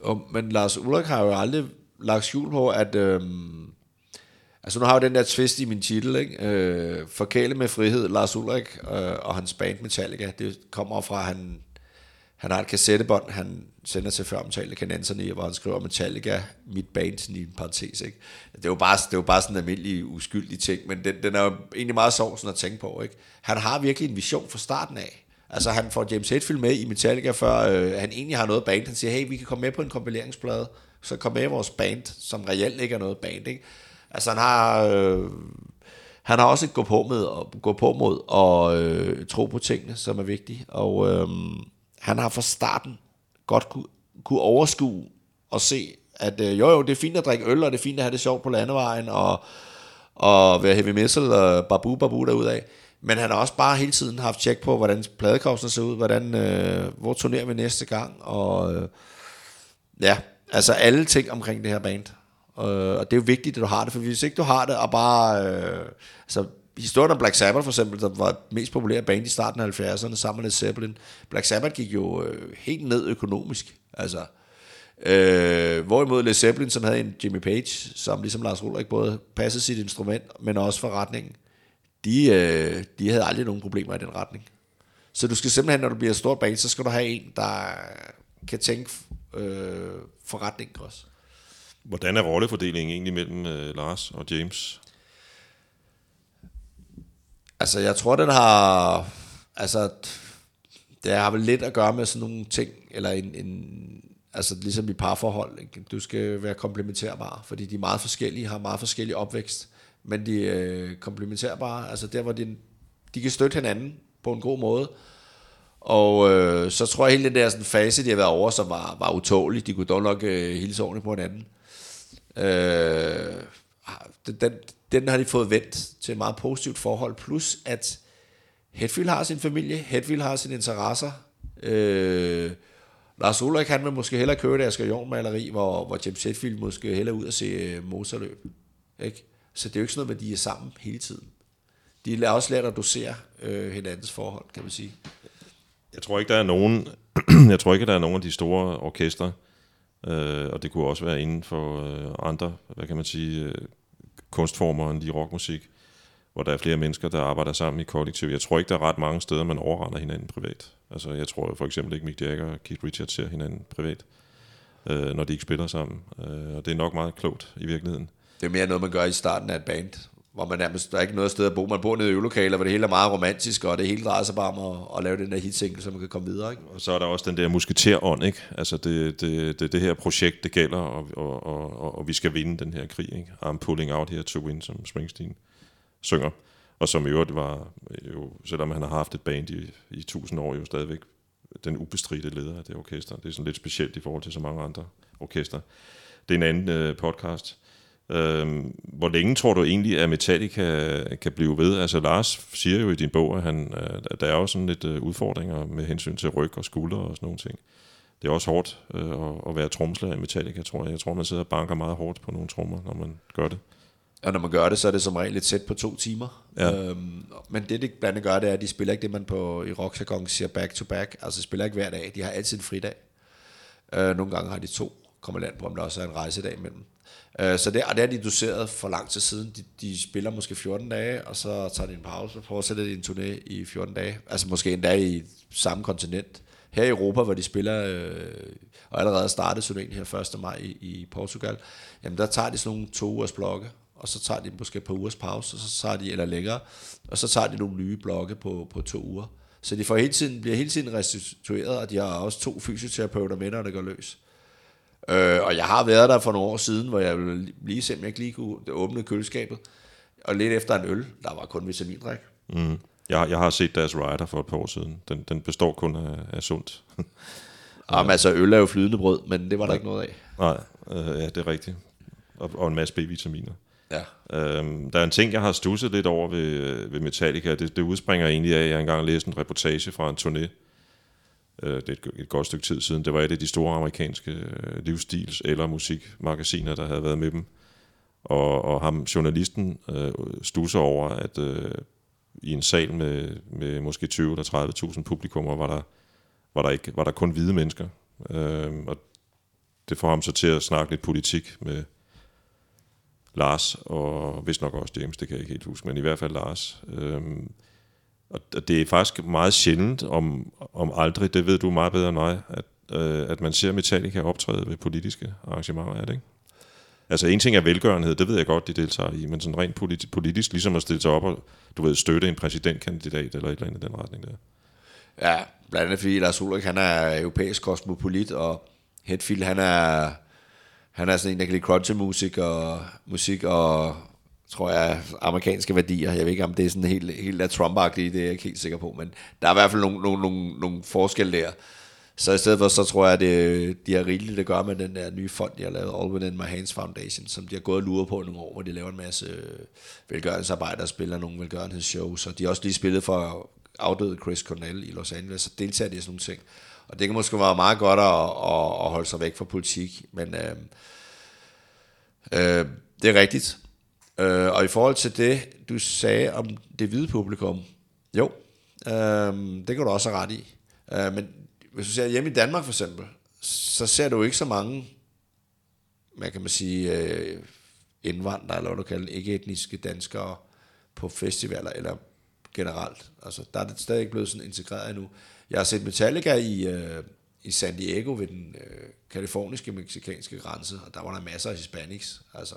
Og, men Lars Ulrik har jo aldrig lagt skjul på, at... Øh altså nu har jeg jo den der twist i min titel, ikke? Øh, Forkæle med frihed, Lars Ulrik øh, og hans band Metallica. Det kommer fra, at han, han har et kassettebånd, han sender til før omtalte kanenserne, hvor han skriver Metallica, mit band, i en parentes. Ikke? Det er jo bare, det er jo bare sådan en almindelig uskyldig ting, men den, den er jo egentlig meget sjov sådan at tænke på. Ikke? Han har virkelig en vision fra starten af. Altså han får James Hetfield med i Metallica, før øh, han egentlig har noget band. Han siger, hey, vi kan komme med på en kompileringsplade, så kom med i vores band, som reelt ikke er noget band. Ikke? Altså han har... Øh, han har også et gå på, med, og gå på mod og øh, tro på tingene, som er vigtigt. Og øh, han har fra starten godt kunne, kunne overskue og se, at øh, jo jo, det er fint at drikke øl, og det er fint at have det sjovt på landevejen, og, og være heavy metal og babu babu derudad. Men han har også bare hele tiden haft tjek på, hvordan pladekostene ser ud, hvordan, øh, hvor turnerer vi næste gang, og øh, ja, altså alle ting omkring det her band. Øh, og det er jo vigtigt, at du har det, for hvis ikke du har det, og bare, øh, altså historien om Black Sabbath for eksempel, der var mest populære band i starten af 70'erne, sammen med Zeppelin. Black Sabbath gik jo øh, helt ned økonomisk, altså. Øh, hvorimod Led Zeppelin, som havde en Jimmy Page, som ligesom Lars Ulrik både passede sit instrument, men også forretningen, de, øh, de havde aldrig nogen problemer i den retning. Så du skal simpelthen, når du bliver et stort band, så skal du have en, der kan tænke øh, forretning også. Hvordan er rollefordelingen egentlig mellem øh, Lars og James? Altså, jeg tror, den har... Altså, det har vel lidt at gøre med sådan nogle ting, eller en, en altså ligesom i parforhold, ikke? du skal være komplementerbar, fordi de er meget forskellige, har meget forskellig opvækst, men de er øh, komplementerbare, altså der, hvor de, de kan støtte hinanden på en god måde, og øh, så tror jeg hele den der sådan, fase, de har været over, som var, var utålig, de kunne dog nok øh, hilse ordentligt på hinanden. Øh, Ah, den, den, den har de fået vendt til et meget positivt forhold, plus at Hetfield har sin familie, Hetfield har sine interesser, øh, Lars Ulrik, han vil måske hellere købe deres maleri, hvor, hvor James Hetfield måske hellere ud og se øh, motorløb. Ikke? Så det er jo ikke sådan noget med, at de er sammen hele tiden. De er også lært at dosere øh, hinandens forhold, kan man sige. Jeg tror ikke, der er nogen, jeg tror ikke, der er nogen af de store orkestre, øh, og det kunne også være inden for øh, andre, hvad kan man sige, øh, kunstformer end lige rockmusik, hvor der er flere mennesker, der arbejder sammen i kollektiv. Jeg tror ikke, der er ret mange steder, man overrender hinanden privat. Altså, jeg tror for eksempel ikke, Mick Jagger og Keith Richards ser hinanden privat, øh, når de ikke spiller sammen. Øh, og det er nok meget klogt i virkeligheden. Det er mere noget, man gør i starten af et band, hvor man nærmest, der er ikke noget sted at bo. Man bor nede i øvelokaler, hvor det hele er meget romantisk, og det hele drejer sig bare om at, at lave den der hitsingle, så man kan komme videre. Ikke? Og så er der også den der musketerånd, ikke? Altså det, det, det, det her projekt, det gælder, og, og, og, og vi skal vinde den her krig, ikke? I'm pulling out here to win, som Springsteen synger. Og som i øvrigt var, jo, selvom han har haft et band i, i tusind år, jo stadigvæk den ubestridte leder af det orkester. Det er sådan lidt specielt i forhold til så mange andre orkester. Det er en anden øh, podcast. Øhm, hvor længe tror du egentlig, at Metallica kan blive ved? Altså Lars siger jo i din bog, at, han, at der er jo sådan lidt øh, udfordringer med hensyn til ryg og skuldre og sådan nogle ting. Det er også hårdt øh, at, være tromslærer i Metallica, tror jeg. Jeg tror, man sidder og banker meget hårdt på nogle trommer, når man gør det. Og når man gør det, så er det som regel et sæt på to timer. Ja. Øhm, men det, det blandt andet gør, det er, at de spiller ikke det, man på, i rockjargon siger back to back. Altså spiller ikke hver dag. De har altid en fridag. Øh, nogle gange har de to. Kommer land på, om der også er en rejsedag imellem. Øh, så det, og det er de doseret for lang tid siden. De, de spiller måske 14 dage, og så tager de en pause, og fortsætter de en turné i 14 dage. Altså måske endda i samme kontinent. Her i Europa, hvor de spiller, øh, og allerede startede turnéen her 1. maj i, i Portugal, jamen der tager de sådan nogle to ugers blokke, og så tager de måske et par ugers pause, og så tager de, eller længere, og så tager de nogle nye blokke på, på to uger. Så de får hele tiden, bliver hele tiden restitueret, og de har også to fysioterapeuter med, når det går løs. Øh, og jeg har været der for nogle år siden, hvor jeg lige jeg ikke lige kunne åbne køleskabet, og lidt efter en øl, der var kun vitamindrik. Mm. Jeg, jeg har set deres rider for et par år siden. Den, den består kun af, af sundt. Jamen altså, øl er jo flydende brød, men det var der ikke noget af. Nej, øh, ja, det er rigtigt. Og, og en masse B-vitaminer. Ja. Øhm, der er en ting, jeg har stusset lidt over ved, ved Metallica. Det, det udspringer egentlig af, at jeg engang læste en reportage fra en turné. Øh, det er et, et godt stykke tid siden. Det var et af de store amerikanske øh, livsstils- eller musikmagasiner, der havde været med dem. Og, og ham, journalisten, øh, stusser over, at øh, i en sal med, med måske 20 eller 30.000 publikummer, var der, var, der ikke, var der kun hvide mennesker. Øh, og det får ham så til at snakke lidt politik med Lars, og vist nok også James, det kan jeg ikke helt huske, men i hvert fald Lars. Øh, og det er faktisk meget sjældent, om, om aldrig, det ved du meget bedre end mig, at, øh, at man ser Metallica optræde ved politiske arrangementer, er det ikke? Altså en ting er velgørenhed, det ved jeg godt, de deltager i, men sådan rent politisk, politisk ligesom at stille sig op og, du ved, støtte en præsidentkandidat eller et eller andet i den retning der. Ja, blandt andet fordi Lars Ulrik, han er europæisk kosmopolit, og Hetfield, han er, han er sådan en, der kan lide crunchy musik og, musik og tror jeg, amerikanske værdier. Jeg ved ikke, om det er sådan helt, helt af trump det er jeg ikke helt sikker på, men der er i hvert fald nogle, nogle, nogle, nogle forskelle der. Så i stedet for, så tror jeg, at øh, det, de har rigeligt at gøre med den der nye fond, de har lavet, All Within My Hands Foundation, som de har gået og luret på nogle år, hvor de laver en masse øh, velgørenhedsarbejde og spiller nogle velgørenhedsshows, Så de har også lige spillet for afdøde Chris Cornell i Los Angeles, så deltager de i sådan nogle ting. Og det kan måske være meget godt at, at, at holde sig væk fra politik, men øh, øh, det er rigtigt. Øh, og i forhold til det, du sagde om det hvide publikum, jo, øh, det kan du også have ret i. Øh, men hvis du ser hjemme i Danmark for eksempel, så ser du ikke så mange, man kan man sige, øh, indvandrere, eller hvad du kalder ikke-etniske danskere på festivaler, eller generelt. Altså, der er det stadig ikke blevet sådan integreret endnu. Jeg har set Metallica i, øh, i San Diego ved den øh, kaliforniske meksikanske grænse, og der var der masser af hispanics, altså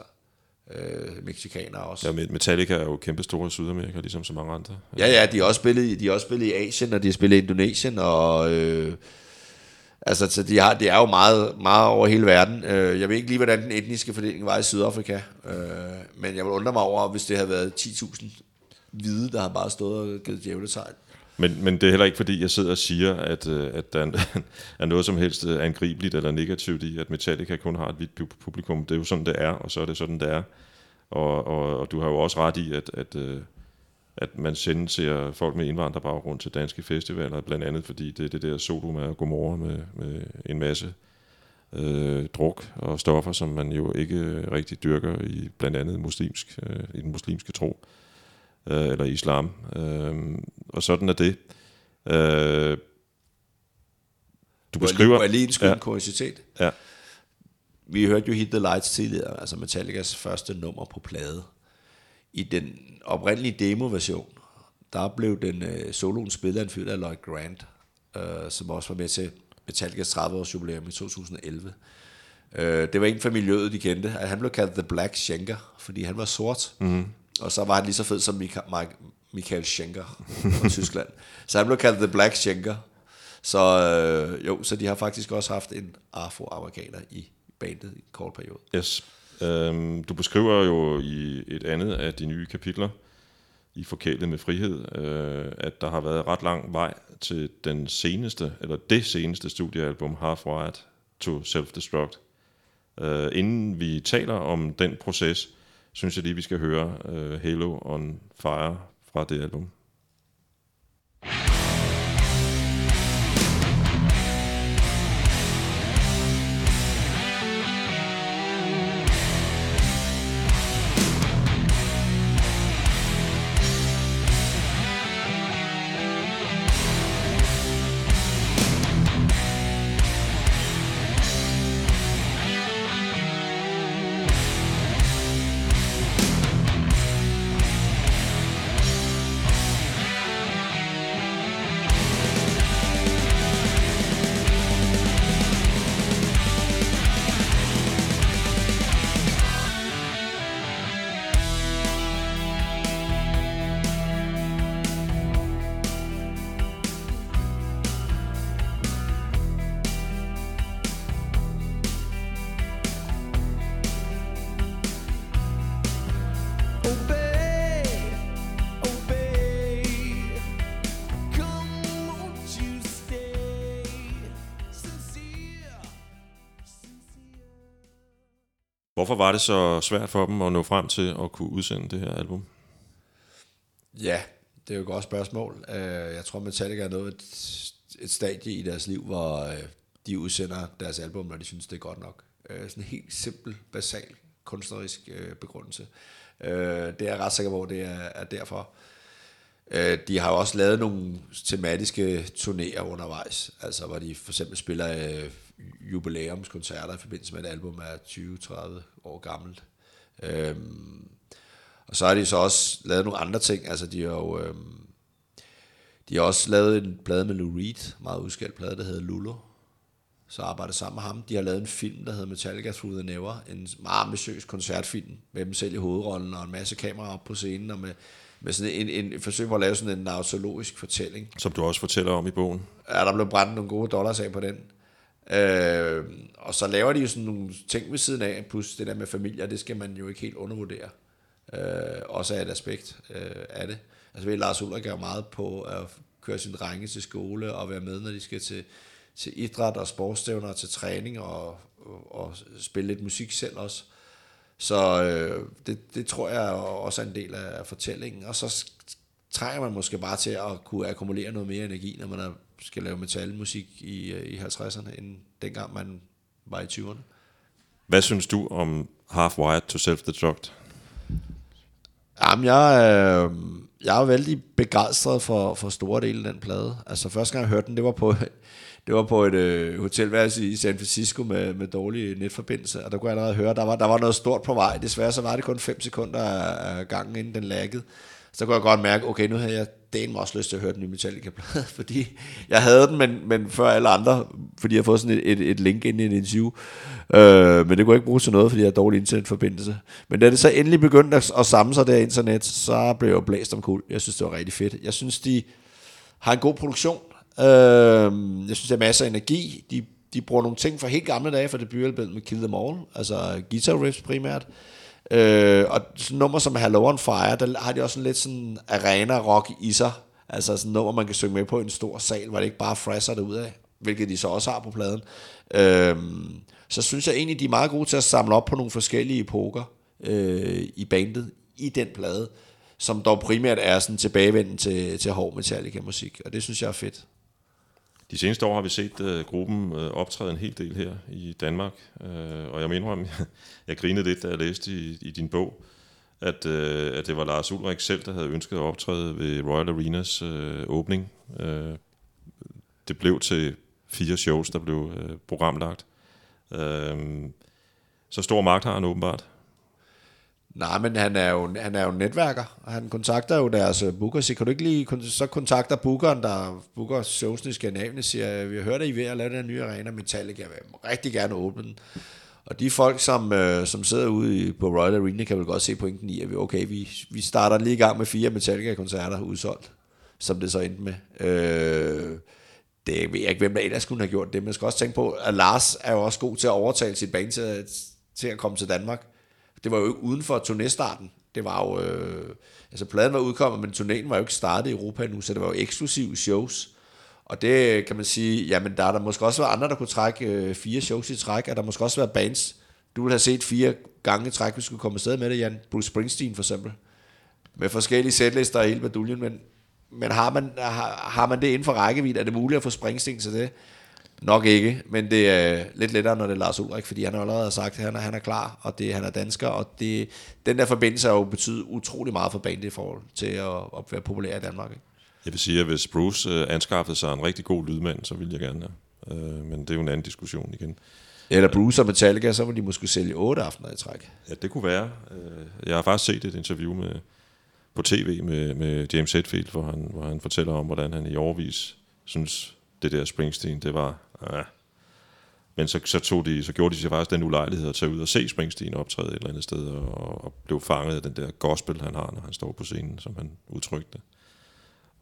øh, mexikanere også. Ja, Metallica er jo kæmpe store i Sydamerika, ligesom så mange andre. Ja, ja, de har også spillet, de har også spillet i Asien, og de har spillet i Indonesien, og øh, altså, så de, har, de er jo meget, meget over hele verden. Øh, jeg ved ikke lige, hvordan den etniske fordeling var i Sydafrika, øh, men jeg vil undre mig over, hvis det havde været 10.000 hvide, der har bare stået og givet djævletegn. Men, men det er heller ikke, fordi jeg sidder og siger, at, øh, at der er- noget som helst øh, angribeligt eller negativt i, at Metallica kun har et hvidt publikum. Det er jo sådan, det er, og så er det sådan, det er. Og, og, og du har jo også ret i, at, at, øh, at man sjældent ser folk med indvandrerbaggrund til danske festivaler, blandt andet fordi det er det der solo med godmorgen med, med en masse øh, druk og stoffer, som man jo ikke rigtig dyrker i blandt andet muslimsk, øh, i den muslimske tro øh, eller islam. Øh, og sådan er det. Øh, du beskriver... må jeg lige Ja. en kuriositet? Ja. Vi hørte jo Hit the Lights tidligere, altså Metallicas første nummer på plade. I den oprindelige demo-version, der blev den øh, soloen spillet af fyr, der Lloyd Grant, øh, som også var med til Metallicas 30-års jubilæum i 2011. Øh, det var en fra miljøet, de kendte. Han blev kaldt The Black Schenker, fordi han var sort. Mm. Og så var han lige så fed som Mike, Michael Schenker fra Tyskland. Så han blev kaldt The Black Schenker. Så øh, jo, så de har faktisk også haft en afroamerikaner i bandet i en kort periode. Yes. Øhm, du beskriver jo i et andet af de nye kapitler, i Forkælet med frihed, øh, at der har været ret lang vej til den seneste, eller det seneste studiealbum, Half Wired to Self-Destruct. Øh, inden vi taler om den proces, synes jeg lige, vi skal høre øh, Halo on Fire fra det album. Hvorfor var det så svært for dem at nå frem til at kunne udsende det her album? Ja, det er jo et godt spørgsmål. Øh, jeg tror, Metallica er nået et, et stadie i deres liv, hvor øh, de udsender deres album, når de synes, det er godt nok. Øh, sådan en helt simpel, basal kunstnerisk begrundelse. Det er jeg ret sikker på, det er, derfor. De har jo også lavet nogle tematiske turnéer undervejs, altså hvor de for eksempel spiller jubilæumskoncerter i forbindelse med et album, af er 20-30 år gammelt. Øhm, og så har de så også lavet nogle andre ting, altså de har jo... Øhm, de har også lavet en plade med Lou Reed, meget udskældt plade, der hedder Lulu. Så arbejder sammen med ham. De har lavet en film, der hedder Metallica Through the Never. En meget ambitiøs koncertfilm med dem selv i hovedrollen og en masse kameraer op på scenen og med, med sådan en, en, et forsøg på at lave sådan en nautologisk fortælling. Som du også fortæller om i bogen. Ja, der blev brændt nogle gode dollars af på den. Øh, og så laver de jo sådan nogle ting ved siden af, plus det der med familier, det skal man jo ikke helt undervurdere. Øh, også af et aspekt øh, af det. Altså ved Lars Ulrik er meget på at køre sin drenge til skole og være med, når de skal til, til idræt og sportsstævner og til træning og, og, og spille lidt musik selv også. Så øh, det, det tror jeg også er en del af fortællingen. Og så trænger man måske bare til at kunne akkumulere noget mere energi, når man er, skal lave metalmusik i, øh, i 50'erne, end dengang man var i 20'erne. Hvad synes du om Half Wired to Self-Destruct? Jamen, jeg, øh, jeg er vældig begejstret for, for store dele af den plade. Altså, første gang jeg hørte den, det var på, det var på et øh, hotelværelse i San Francisco med, med dårlig netforbindelse, og der kunne jeg allerede høre, der var, der var noget stort på vej. Desværre så var det kun 5 sekunder af, af gangen, inden den laggede. Så kunne jeg godt mærke, okay, nu havde jeg den også lyst til at høre den nye Metallica-plade, fordi jeg havde den, men, men før alle andre, fordi jeg har fået sådan et, et, et link ind i en interview. Øh, men det kunne jeg ikke bruge til noget, fordi jeg har dårlig internetforbindelse. Men da det så endelig begyndte at, at samle sig der internet, så blev jeg blæst om kul. Jeg synes, det var rigtig fedt. Jeg synes, de har en god produktion. Øh, jeg synes, der er masser af energi. De, de bruger nogle ting fra helt gamle dage, fra debutalbumet med Kill Them All, altså guitar riffs primært. Øh, Øh, og sådan nummer som Hello on Fire, der har de også sådan lidt sådan arena-rock i sig. Altså sådan nummer, man kan synge med på i en stor sal, hvor det ikke bare frasser det ud af, hvilket de så også har på pladen. Øh, så synes jeg egentlig, de er meget gode til at samle op på nogle forskellige epoker øh, i bandet, i den plade, som dog primært er sådan tilbagevenden til, til hård Metallica-musik, og det synes jeg er fedt. De seneste år har vi set uh, gruppen uh, optræde en hel del her i Danmark, uh, og jeg mener, jeg, jeg grinede lidt, da jeg læste i, i din bog, at, uh, at det var Lars Ulrik selv, der havde ønsket at optræde ved Royal Arenas uh, åbning. Uh, det blev til fire shows, der blev uh, programlagt. Uh, så stor magt har han åbenbart. Nej, men han er jo, han er jo netværker, og han kontakter jo deres øh, booker, så kan du ikke lige, så kontakter bookeren, der booker showsene i Skandinavien, siger, vi har hørt, at I er ved at lave den nye arena Metallica, jeg vil rigtig gerne åbne den. Og de folk, som, øh, som sidder ude i, på Royal Arena, kan vel godt se pointen i, at vi, okay, vi, vi starter lige i gang med fire Metallica-koncerter udsolgt, som det så endte med. Øh, det ved jeg ikke, hvem der ellers kunne have gjort det, men jeg skal også tænke på, at Lars er jo også god til at overtale sit band til, at, til at komme til Danmark. Det var jo ikke uden for turnéstarten. Det var jo... Øh, altså, pladen var udkommet, men turnéen var jo ikke startet i Europa endnu, så det var jo eksklusive shows. Og det kan man sige, jamen der er der måske også været andre, der kunne trække øh, fire shows i træk, og der måske også været bands. Du ville have set fire gange i træk, hvis du skulle komme afsted med det, Jan. Bruce Springsteen for eksempel. Med forskellige sætlister og hele baduljen, men, men har, man, har, har man det inden for rækkevidde, er det muligt at få Springsteen til det? Nok ikke, men det er lidt lettere, når det er Lars Ulrik, fordi han har allerede sagt, at han er, han er klar, og det, han er dansker, og det, den der forbindelse har jo betydet utrolig meget for bandet i forhold til at, at være populær i Danmark. Ikke? Jeg vil sige, at hvis Bruce øh, anskaffede sig en rigtig god lydmand, så ville jeg gerne ja. øh, Men det er jo en anden diskussion igen. Eller Bruce og Metallica, så må de måske sælge otte aftener i træk. Ja, det kunne være. Øh, Jeg har faktisk set et interview med, på tv med, med James Hetfield, hvor han, hvor han fortæller om, hvordan han i overvis synes, det der Springsteen, det var... Ja. Men så, så, tog de, så gjorde de sig faktisk den ulejlighed at tage ud og se Springsteen optræde et eller andet sted, og, og blev fanget af den der gospel, han har, når han står på scenen, som han udtrykte.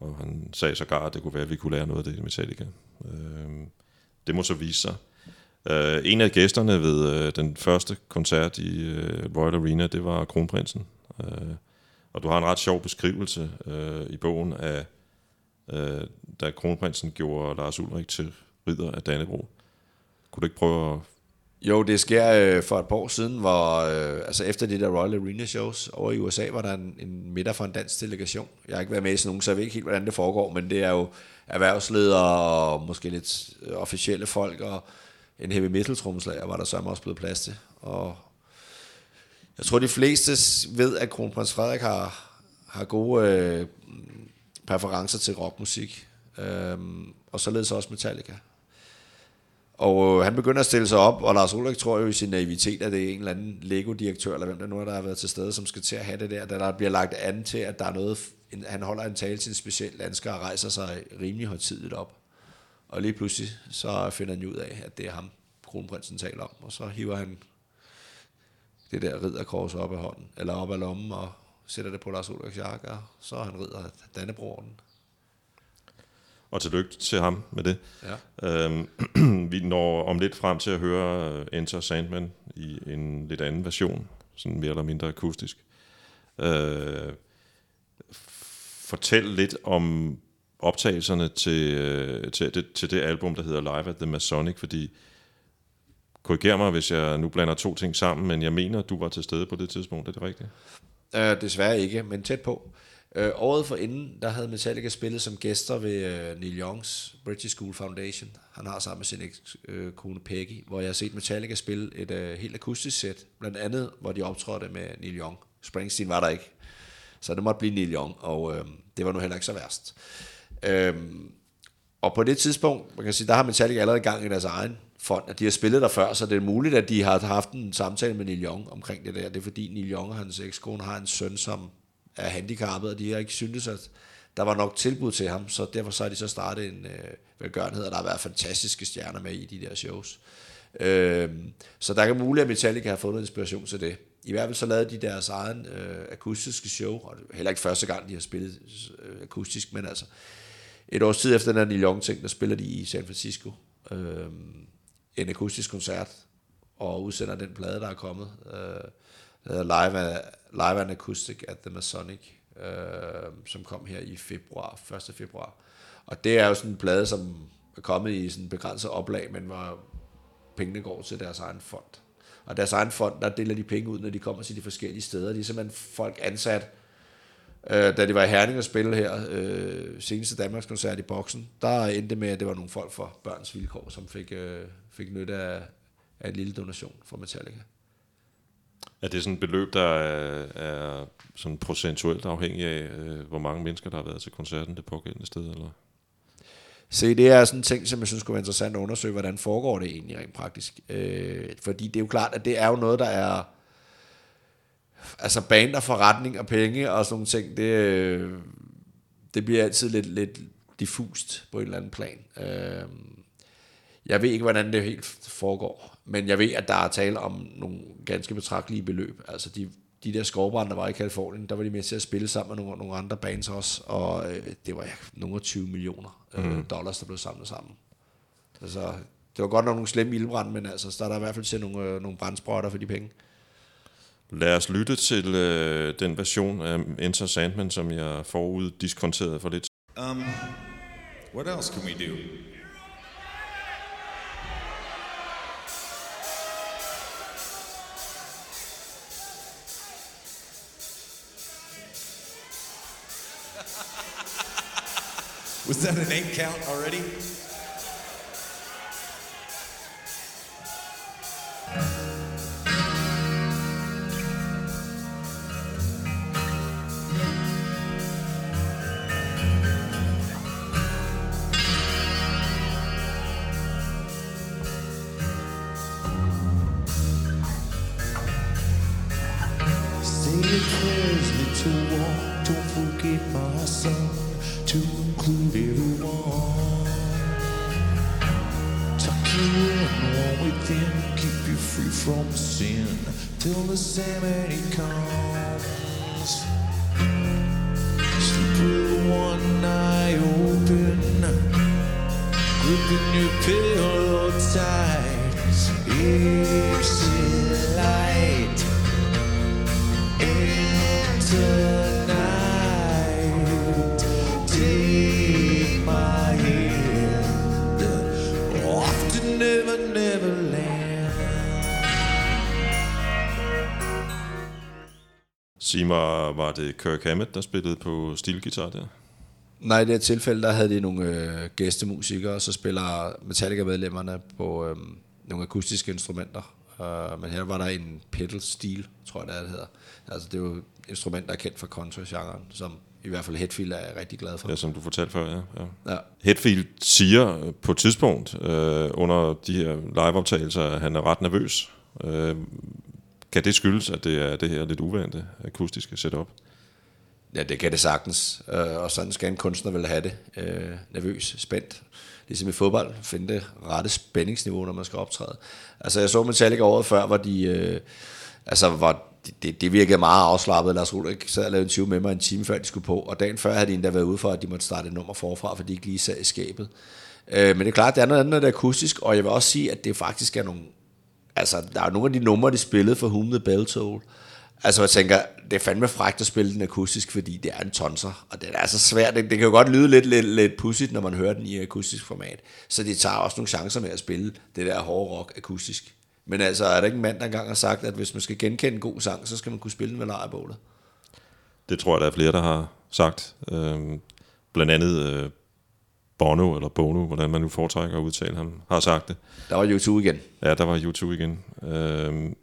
Og han sagde sågar, at det kunne være, at vi kunne lære noget af det i Metallica. Øh, det må så vise sig. Øh, en af gæsterne ved øh, den første koncert i øh, Royal Arena, det var kronprinsen. Øh, og du har en ret sjov beskrivelse øh, i bogen af, øh, da kronprinsen gjorde Lars Ulrik til ridder af Dannebrog. Kunne du ikke prøve at... Jo, det sker øh, for et par år siden, hvor øh, altså efter de der Royal Arena shows over i USA, var der en, en middag for en dansk delegation. Jeg har ikke været med i sådan nogen, så jeg ved ikke helt, hvordan det foregår, men det er jo erhvervsledere og måske lidt øh, officielle folk, og en heavy metal tromslager var der så også blevet plads til. Og jeg tror, de fleste ved, at kronprins Frederik har, har gode øh, præferencer til rockmusik. Øhm, og således også Metallica. Og øh, han begynder at stille sig op, og Lars Ulrik tror jo i sin naivitet, at det er en eller anden Lego-direktør, eller hvem der nu er, der har været til stede, som skal til at have det der, da der bliver lagt an til, at der er noget, en, han holder en tale til en speciel dansker og rejser sig rimelig højtidligt op. Og lige pludselig, så finder han ud af, at det er ham, kronprinsen taler om, og så hiver han det der ridderkors op af hånden, eller op af lommen, og sætter det på Lars Ulriks jakke, og så er han ridder Dannebroren. Og tillykke til ham med det. Ja. Øhm, vi når om lidt frem til at høre øh, Enter Sandman i en lidt anden version, sådan mere eller mindre akustisk. Øh, fortæl lidt om optagelserne til, øh, til, det, til det album, der hedder Live at the Masonic, fordi korriger mig, hvis jeg nu blander to ting sammen, men jeg mener, du var til stede på det tidspunkt, er det rigtigt? Uh, desværre ikke, men tæt på. Øh, året for inden, der havde Metallica spillet som gæster ved øh, Neil Youngs British School Foundation. Han har sammen med sin eks, øh, kone Peggy, hvor jeg har set Metallica spille et øh, helt akustisk sæt. Blandt andet, hvor de optrådte med Neil Young. Springsteen var der ikke. Så det måtte blive Neil Young, og øh, det var nu heller ikke så værst. Øh, og på det tidspunkt, man kan sige, der har Metallica allerede gang i deres egen fond, at de har spillet der før, så det er muligt, at de har haft en samtale med Neil Young omkring det der. Det er fordi Neil Young og hans ekskone har en søn, som er handicappet, og de har ikke syntes, at der var nok tilbud til ham, så derfor så har de så startet en øh, velgørenhed, og der har været fantastiske stjerner med i de der shows. Øh, så der kan muligt, at Metallica har fået noget inspiration til det. I hvert fald så lavede de deres egen øh, akustiske show, og det heller ikke første gang, de har spillet øh, akustisk, men altså et års tid efter den her Neil Young-ting, der spiller de i San Francisco øh, en akustisk koncert, og udsender den plade, der er kommet. Øh, der hedder Live, Live and Acoustic at the Masonic, øh, som kom her i februar, 1. februar. Og det er jo sådan en plade, som er kommet i sådan en begrænset oplag, men hvor pengene går til deres egen fond. Og deres egen fond, der deler de penge ud, når de kommer til de forskellige steder. De er simpelthen folk ansat, Øh, da det var i Herning at spille her, øh, seneste Danmarks koncert i boksen, der endte med, at det var nogle folk fra Børns Vilkår, som fik, øh, fik nytte af, af en lille donation fra Metallica. Er det sådan et beløb, der er, er sådan procentuelt afhængig af, øh, hvor mange mennesker, der har været til koncerten det pågældende sted? Eller? Se, det er sådan en ting, som jeg synes kunne være interessant at undersøge, hvordan foregår det egentlig rent praktisk. Øh, fordi det er jo klart, at det er jo noget, der er altså band og forretning og penge og sådan nogle ting, det, øh, det bliver altid lidt, lidt diffust på en eller anden plan. Øh, jeg ved ikke, hvordan det helt foregår, men jeg ved, at der er tale om nogle ganske betragtelige beløb. Altså de, de der skovbrænde, der var i Kalifornien, der var de med til at spille sammen med nogle, nogle andre bands også, og øh, det var ja, nogle af 20 millioner øh, mm. dollars, der blev samlet sammen. Altså, det var godt nok nogle slemme ildbrand, men altså, der er der i hvert fald til nogle, øh, nogle brændsprøjter for de penge. Lad os lytte til øh, den version af Enter Sandman, som jeg forud diskonterede for lidt. Um, what else can we do? Was that an eight count already? Till the Sig mig, var det Kirk Hammett, der spillede på stilgitar der? Nej, i det her tilfælde, der havde de nogle øh, gæstemusikere, og så spiller Metallica-medlemmerne på øh, nogle akustiske instrumenter. Uh, men her var der en pedal steel, tror jeg det, er, det hedder. Altså det er jo instrumenter, der er kendt fra country-genren, som i hvert fald Hetfield er rigtig glad for. Ja, som du fortalte før, ja. ja. Ja. Hetfield siger øh, på et tidspunkt øh, under de her liveoptagelser, at han er ret nervøs. Øh, kan det skyldes, at det er det her lidt uvante akustiske setup? Ja, det kan det sagtens, øh, og sådan skal en kunstner vel have det. Øh, nervøs, spændt. Ligesom i fodbold, finde det rette spændingsniveau, når man skal optræde. Altså, jeg så Metallica året før, hvor de... Øh, altså, hvor det, det, det virkede meget afslappet. Lars Ulrik sad og lavede en 20 med mig en time før de skulle på, og dagen før havde de endda været ude for, at de måtte starte et nummer forfra, fordi de ikke lige sad i skabet. Øh, men det er klart, det er noget andet, når det er akustisk, og jeg vil også sige, at det faktisk er nogle... Altså, der er nogle af de numre, de spillede for Whom the Bell Toll, Altså, jeg tænker, det er fandme frækt at spille den akustisk, fordi det er en tonser, og det er så svært. Det, det kan jo godt lyde lidt, lidt, lidt pudsigt, når man hører den i akustisk format. Så de tager også nogle chancer med at spille det der hårde rock akustisk. Men altså, er der ikke en mand, der engang har sagt, at hvis man skal genkende en god sang, så skal man kunne spille den ved lejrebålet? Det tror jeg, der er flere, der har sagt. Øhm, blandt andet øh, Bono, eller Bono, hvordan man nu foretrækker at udtale ham, har sagt det. Der var YouTube igen. Ja, der var YouTube igen. Øhm,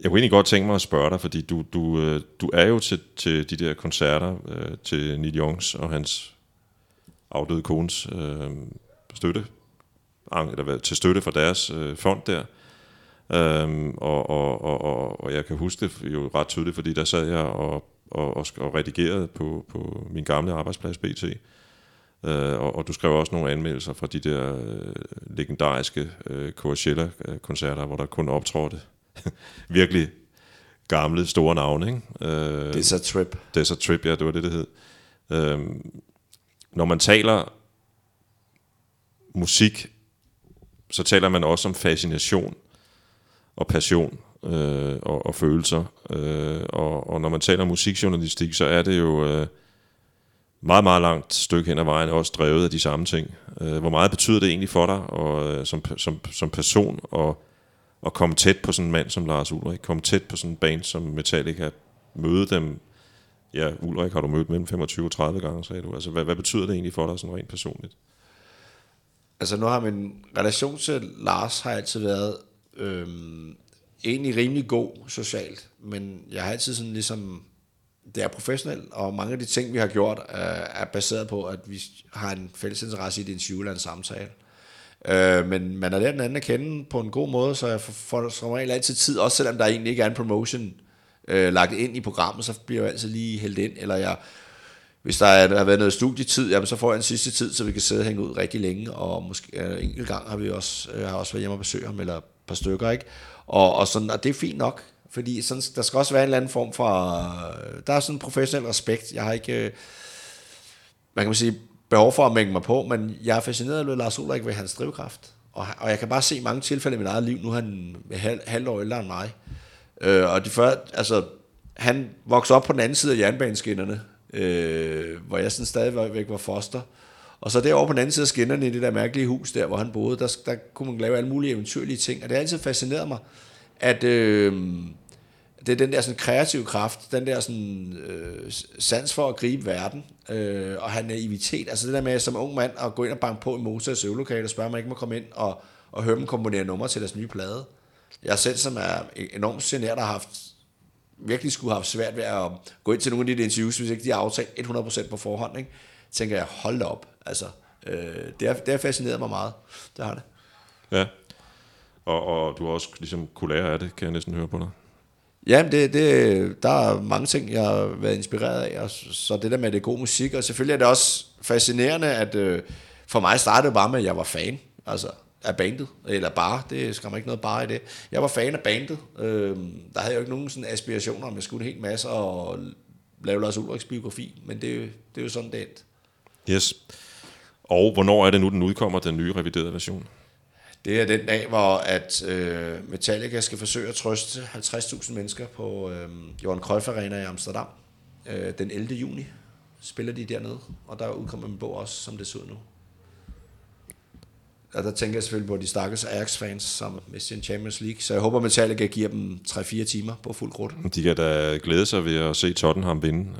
jeg kunne egentlig godt tænke mig at spørge dig, fordi du, du, øh, du er jo til, til de der koncerter øh, til Neil Youngs og hans afdøde kones øh, støtte, eller hvad, til støtte for deres øh, fond der. Øhm, og, og, og, og, og jeg kan huske det jo ret tydeligt, fordi der sad jeg og, og, og, og redigerede på, på min gamle arbejdsplads BT. Øh, og, og du skrev også nogle anmeldelser fra de der øh, legendariske øh, Coachella-koncerter, hvor der kun optrådte virkelig gamle, store navne. Ikke? Øh, Det er så trip. Desert Trip, ja, det var det, det hed. Øhm, når man taler musik, så taler man også om fascination og passion øh, og, og følelser. Øh, og, og når man taler musikjournalistik, så er det jo øh, meget, meget langt stykke hen ad vejen også drevet af de samme ting. Øh, hvor meget betyder det egentlig for dig og, øh, som, som, som person og at komme tæt på sådan en mand som Lars Ulrik, komme tæt på sådan en band som Metallica, møde dem, ja, Ulrik har du mødt mellem 25 og 30 gange, sagde du. Altså, hvad, hvad betyder det egentlig for dig sådan rent personligt? Altså nu har min relation til Lars har altid været øhm, egentlig rimelig god socialt, men jeg har altid sådan ligesom, det er professionelt, og mange af de ting, vi har gjort, er, er baseret på, at vi har en fælles interesse i et interview en samtale. Øh, men man er lært den anden at kende på en god måde, så jeg får, som regel altid tid, også selvom der egentlig ikke er en promotion øh, lagt ind i programmet, så bliver jeg altid lige hældt ind, eller jeg, hvis der, er, har været noget studietid, jamen, så får jeg en sidste tid, så vi kan sidde og hænge ud rigtig længe, og måske øh, en enkelt gang har vi også, øh, har også været hjemme og besøge ham, eller et par stykker, ikke? Og, og, sådan, og det er fint nok, fordi sådan, der skal også være en eller anden form for, øh, der er sådan en professionel respekt, jeg har ikke, øh, Man kan man sige, behov for at mænge mig på, men jeg er fascineret af Lars Ulrik ved hans drivkraft. Og, og jeg kan bare se mange tilfælde i mit eget liv. Nu er han halv, halv år ældre end mig. Øh, og de før, altså, han voksede op på den anden side af jernbaneskinnerne, øh, hvor jeg sådan stadigvæk var foster. Og så derovre på den anden side af skinnerne i det der mærkelige hus der, hvor han boede, der, der kunne man lave alle mulige eventyrlige ting. Og det har altid fascineret mig, at øh, det er den der sådan kreative kraft, den der sådan øh, sans for at gribe verden, øh, og have naivitet. Altså det der med som ung mand at gå ind og banke på i Moses øvelokale og spørge, om man ikke må komme ind og, og høre dem komponere numre til deres nye plade. Jeg selv, som er e-, enormt generet, har haft virkelig skulle have haft svært ved at gå ind til nogle af de interviews, hvis ikke de har aftalt 100% på forhånd, ikke? tænker jeg, hold da op. Altså, øh, det, har, det har fascineret mig meget. Det har det. Ja. Og, og du har også ligesom kunne lære af det, kan jeg næsten høre på dig. Ja, det, det, der er mange ting, jeg har været inspireret af, og så det der med det gode musik, og selvfølgelig er det også fascinerende, at øh, for mig startede det bare med, at jeg var fan, altså af bandet, eller bare, det skal man ikke noget bare i det. Jeg var fan af bandet, øh, der havde jeg jo ikke nogen sådan aspirationer, om jeg skulle en hel masse og lave Lars Ulrichs biografi, men det, det er jo sådan, det endte. Yes. Og hvornår er det nu, den udkommer, den nye reviderede version? Det er den dag, hvor at øh, Metallica skal forsøge at trøste 50.000 mennesker på øh, Johan Cruyff Arena i Amsterdam. Øh, den 11. juni spiller de dernede, og der udkommer en bog også, som det ser ud nu. Og der tænker jeg selvfølgelig på de stakkels Ajax-fans, som mister en Champions League. Så jeg håber, Metallica giver dem 3-4 timer på fuld grund. De kan da glæde sig ved at se Tottenham vinde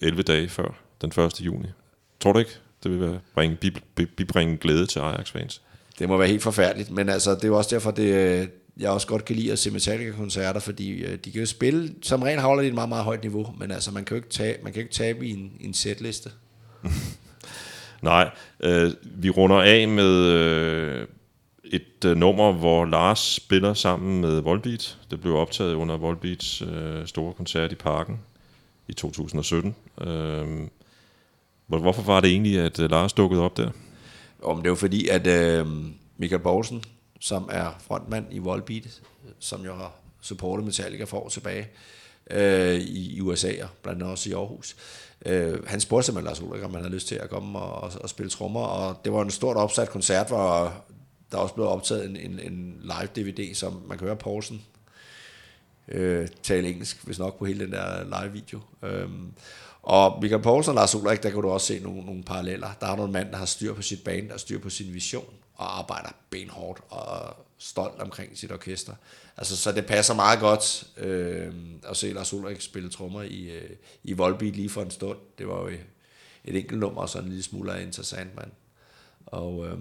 øh, 11 dage før den 1. juni. Tror du ikke, det vil bringe, bringe, bibringe glæde til Ajax-fans? Det må være helt forfærdeligt, men altså, det er jo også derfor, det, øh, jeg også godt kan lide at se Metallica-koncerter, fordi øh, de kan jo spille, som rent holder de et meget, meget højt niveau, men altså, man kan jo ikke, tabe, man kan jo ikke tabe i en, en setliste. Nej, øh, vi runder af med øh, et øh, nummer, hvor Lars spiller sammen med Volbeat. Det blev optaget under Volbeats øh, store koncert i Parken i 2017. Øh, hvor- hvorfor var det egentlig, at øh, Lars dukkede op der? Om det er jo fordi, at øh, Michael Borgsen, som er frontmand i Volbeat, som jo har supportet Metallica for år tilbage øh, i, i USA og blandt andet også i Aarhus, øh, han spurgte simpelthen Lars Ulrik, om han havde lyst til at komme og, og, og spille trommer, og det var en stort opsat koncert, hvor der også blev optaget en, en, en live-DVD, som man kan høre Poulsen øh, tale engelsk, hvis nok på hele den der live-video. Øh, og Michael Poulsen og Lars Ulrik, der kan du også se nogle, nogle paralleller. Der er nogle mand, der har styr på sit band, der har styr på sin vision, og arbejder benhårdt og stolt omkring sit orkester. Altså, så det passer meget godt øh, at se Lars Ulrik spille trommer i, øh, i Volbeat lige for en stund. Det var jo et enkelt nummer, og så en lille smule af interessant, mand. Og øh,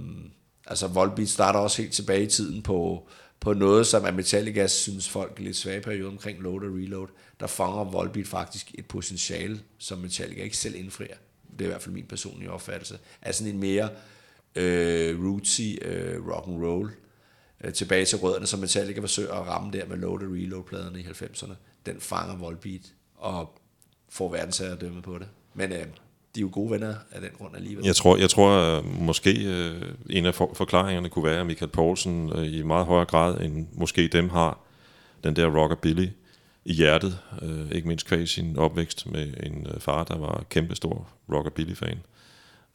altså Volbeat starter også helt tilbage i tiden på, på noget, som er Metallica synes folk er lidt svage periode omkring Load og Reload. Der fanger Volbeat faktisk et potentiale, som Metallica ikke selv indfrier. Det er i hvert fald min personlige opfattelse. Er sådan en mere øh, rootsy øh, rock and roll øh, tilbage til rødderne, som Metallica forsøger at ramme der med Load og Reload-pladerne i 90'erne. Den fanger Volbeat og får verdensherredømme på det. Men øh, de er jo gode venner af den grund alligevel. Jeg tror, jeg tror øh, måske øh, en af for, forklaringerne kunne være, at Michael Poulsen øh, i meget højere grad end måske dem har den der rockabilly i hjertet. Øh, ikke mindst kvæg sin opvækst med en øh, far, der var kæmpestor rockabilly-fan.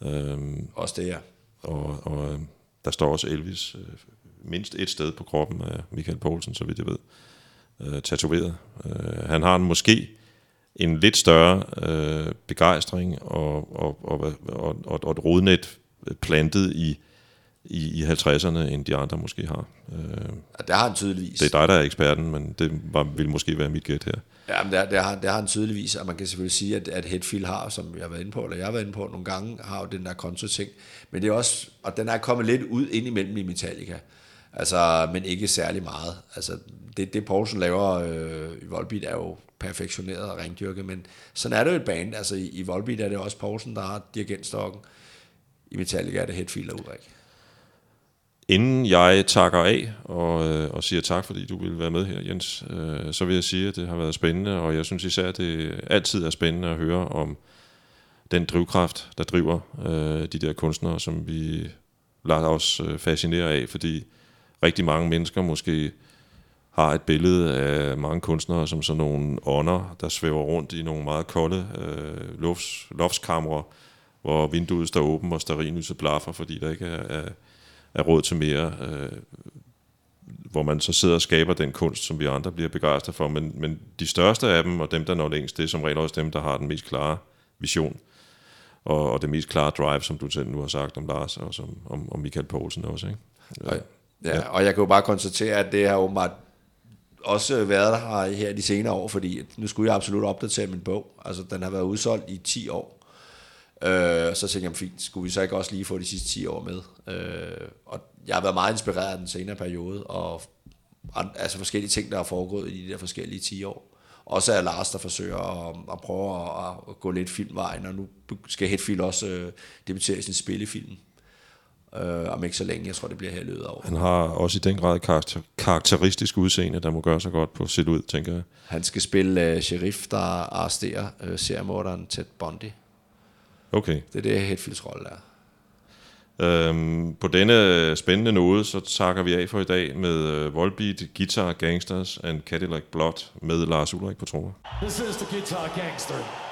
Øhm, Også det, ja. og, og øh, der står også Elvis øh, mindst et sted på kroppen af Michael Poulsen, så vidt jeg ved, øh, tatoveret. Øh, han har en måske en lidt større øh, begejstring og, og, og, og, og, og et rodnet plantet i, i, i 50'erne, end de andre måske har. Øh, Og der har han tydeligvis. det er dig, der er eksperten, men det var, vil måske være mit gæt her. Ja, men der, der, har, der har han tydeligvis, og man kan selvfølgelig sige, at, at Hetfield har, som jeg har været inde på, eller jeg har været inde på nogle gange, har jo den der konto-ting. Men det er også, og den er kommet lidt ud ind imellem i Metallica. Altså, men ikke særlig meget. Altså, det, det Poulsen laver øh, i Volbeat er jo perfektioneret og rendyrket, men sådan er det jo et band. Altså, i, i Volbeat er det også Poulsen, der har dirigentstokken. I Metallica er det Hetfield og Ulrik. Inden jeg takker af og, øh, og siger tak, fordi du ville være med her, Jens, øh, så vil jeg sige, at det har været spændende, og jeg synes især, at det altid er spændende at høre om den drivkraft, der driver øh, de der kunstnere, som vi lader os øh, fascinere af, fordi rigtig mange mennesker måske har et billede af mange kunstnere som sådan nogle ånder, der svæver rundt i nogle meget kolde øh, lufts, loftskamre, hvor vinduet står åbent og stearinlyset blaffer, fordi der ikke er, er, er råd til mere. Øh, hvor man så sidder og skaber den kunst, som vi andre bliver begejstret for. Men, men de største af dem, og dem, der når længst, det er som regel også dem, der har den mest klare vision, og, og det mest klare drive, som du selv nu har sagt om Lars, og som, om, om Michael Poulsen også. Ikke? Og, ja, og jeg kan jo bare konstatere, at det har åbenbart også været der her, her de senere år, fordi nu skulle jeg absolut opdatere min bog. Altså, den har været udsolgt i 10 år. Øh, så tænkte jeg, fint, skulle vi så ikke også lige få de sidste 10 år med? Øh, og jeg har været meget inspireret af den senere periode, og altså forskellige ting, der har foregået i de der forskellige 10 år. Også er Lars, der forsøger at, at prøve at, at gå lidt filmvejen, og nu skal Hetfield også øh, debutere i sin spillefilm. Øh, om ikke så længe, jeg tror, det bliver her løbet af året. Han har også i den grad karakter, karakteristisk udseende, der må gøre sig godt på sit ud, tænker jeg. Han skal spille uh, sheriff, der arresterer uh, seriemorderen Ted Bundy. Okay. Det er det, Hetfields rolle er. Øhm, på denne spændende note, så takker vi af for i dag med øh, Volbeat, Guitar Gangsters and Cadillac Blood med Lars Ulrik på trommer. This is the Guitar Gangster.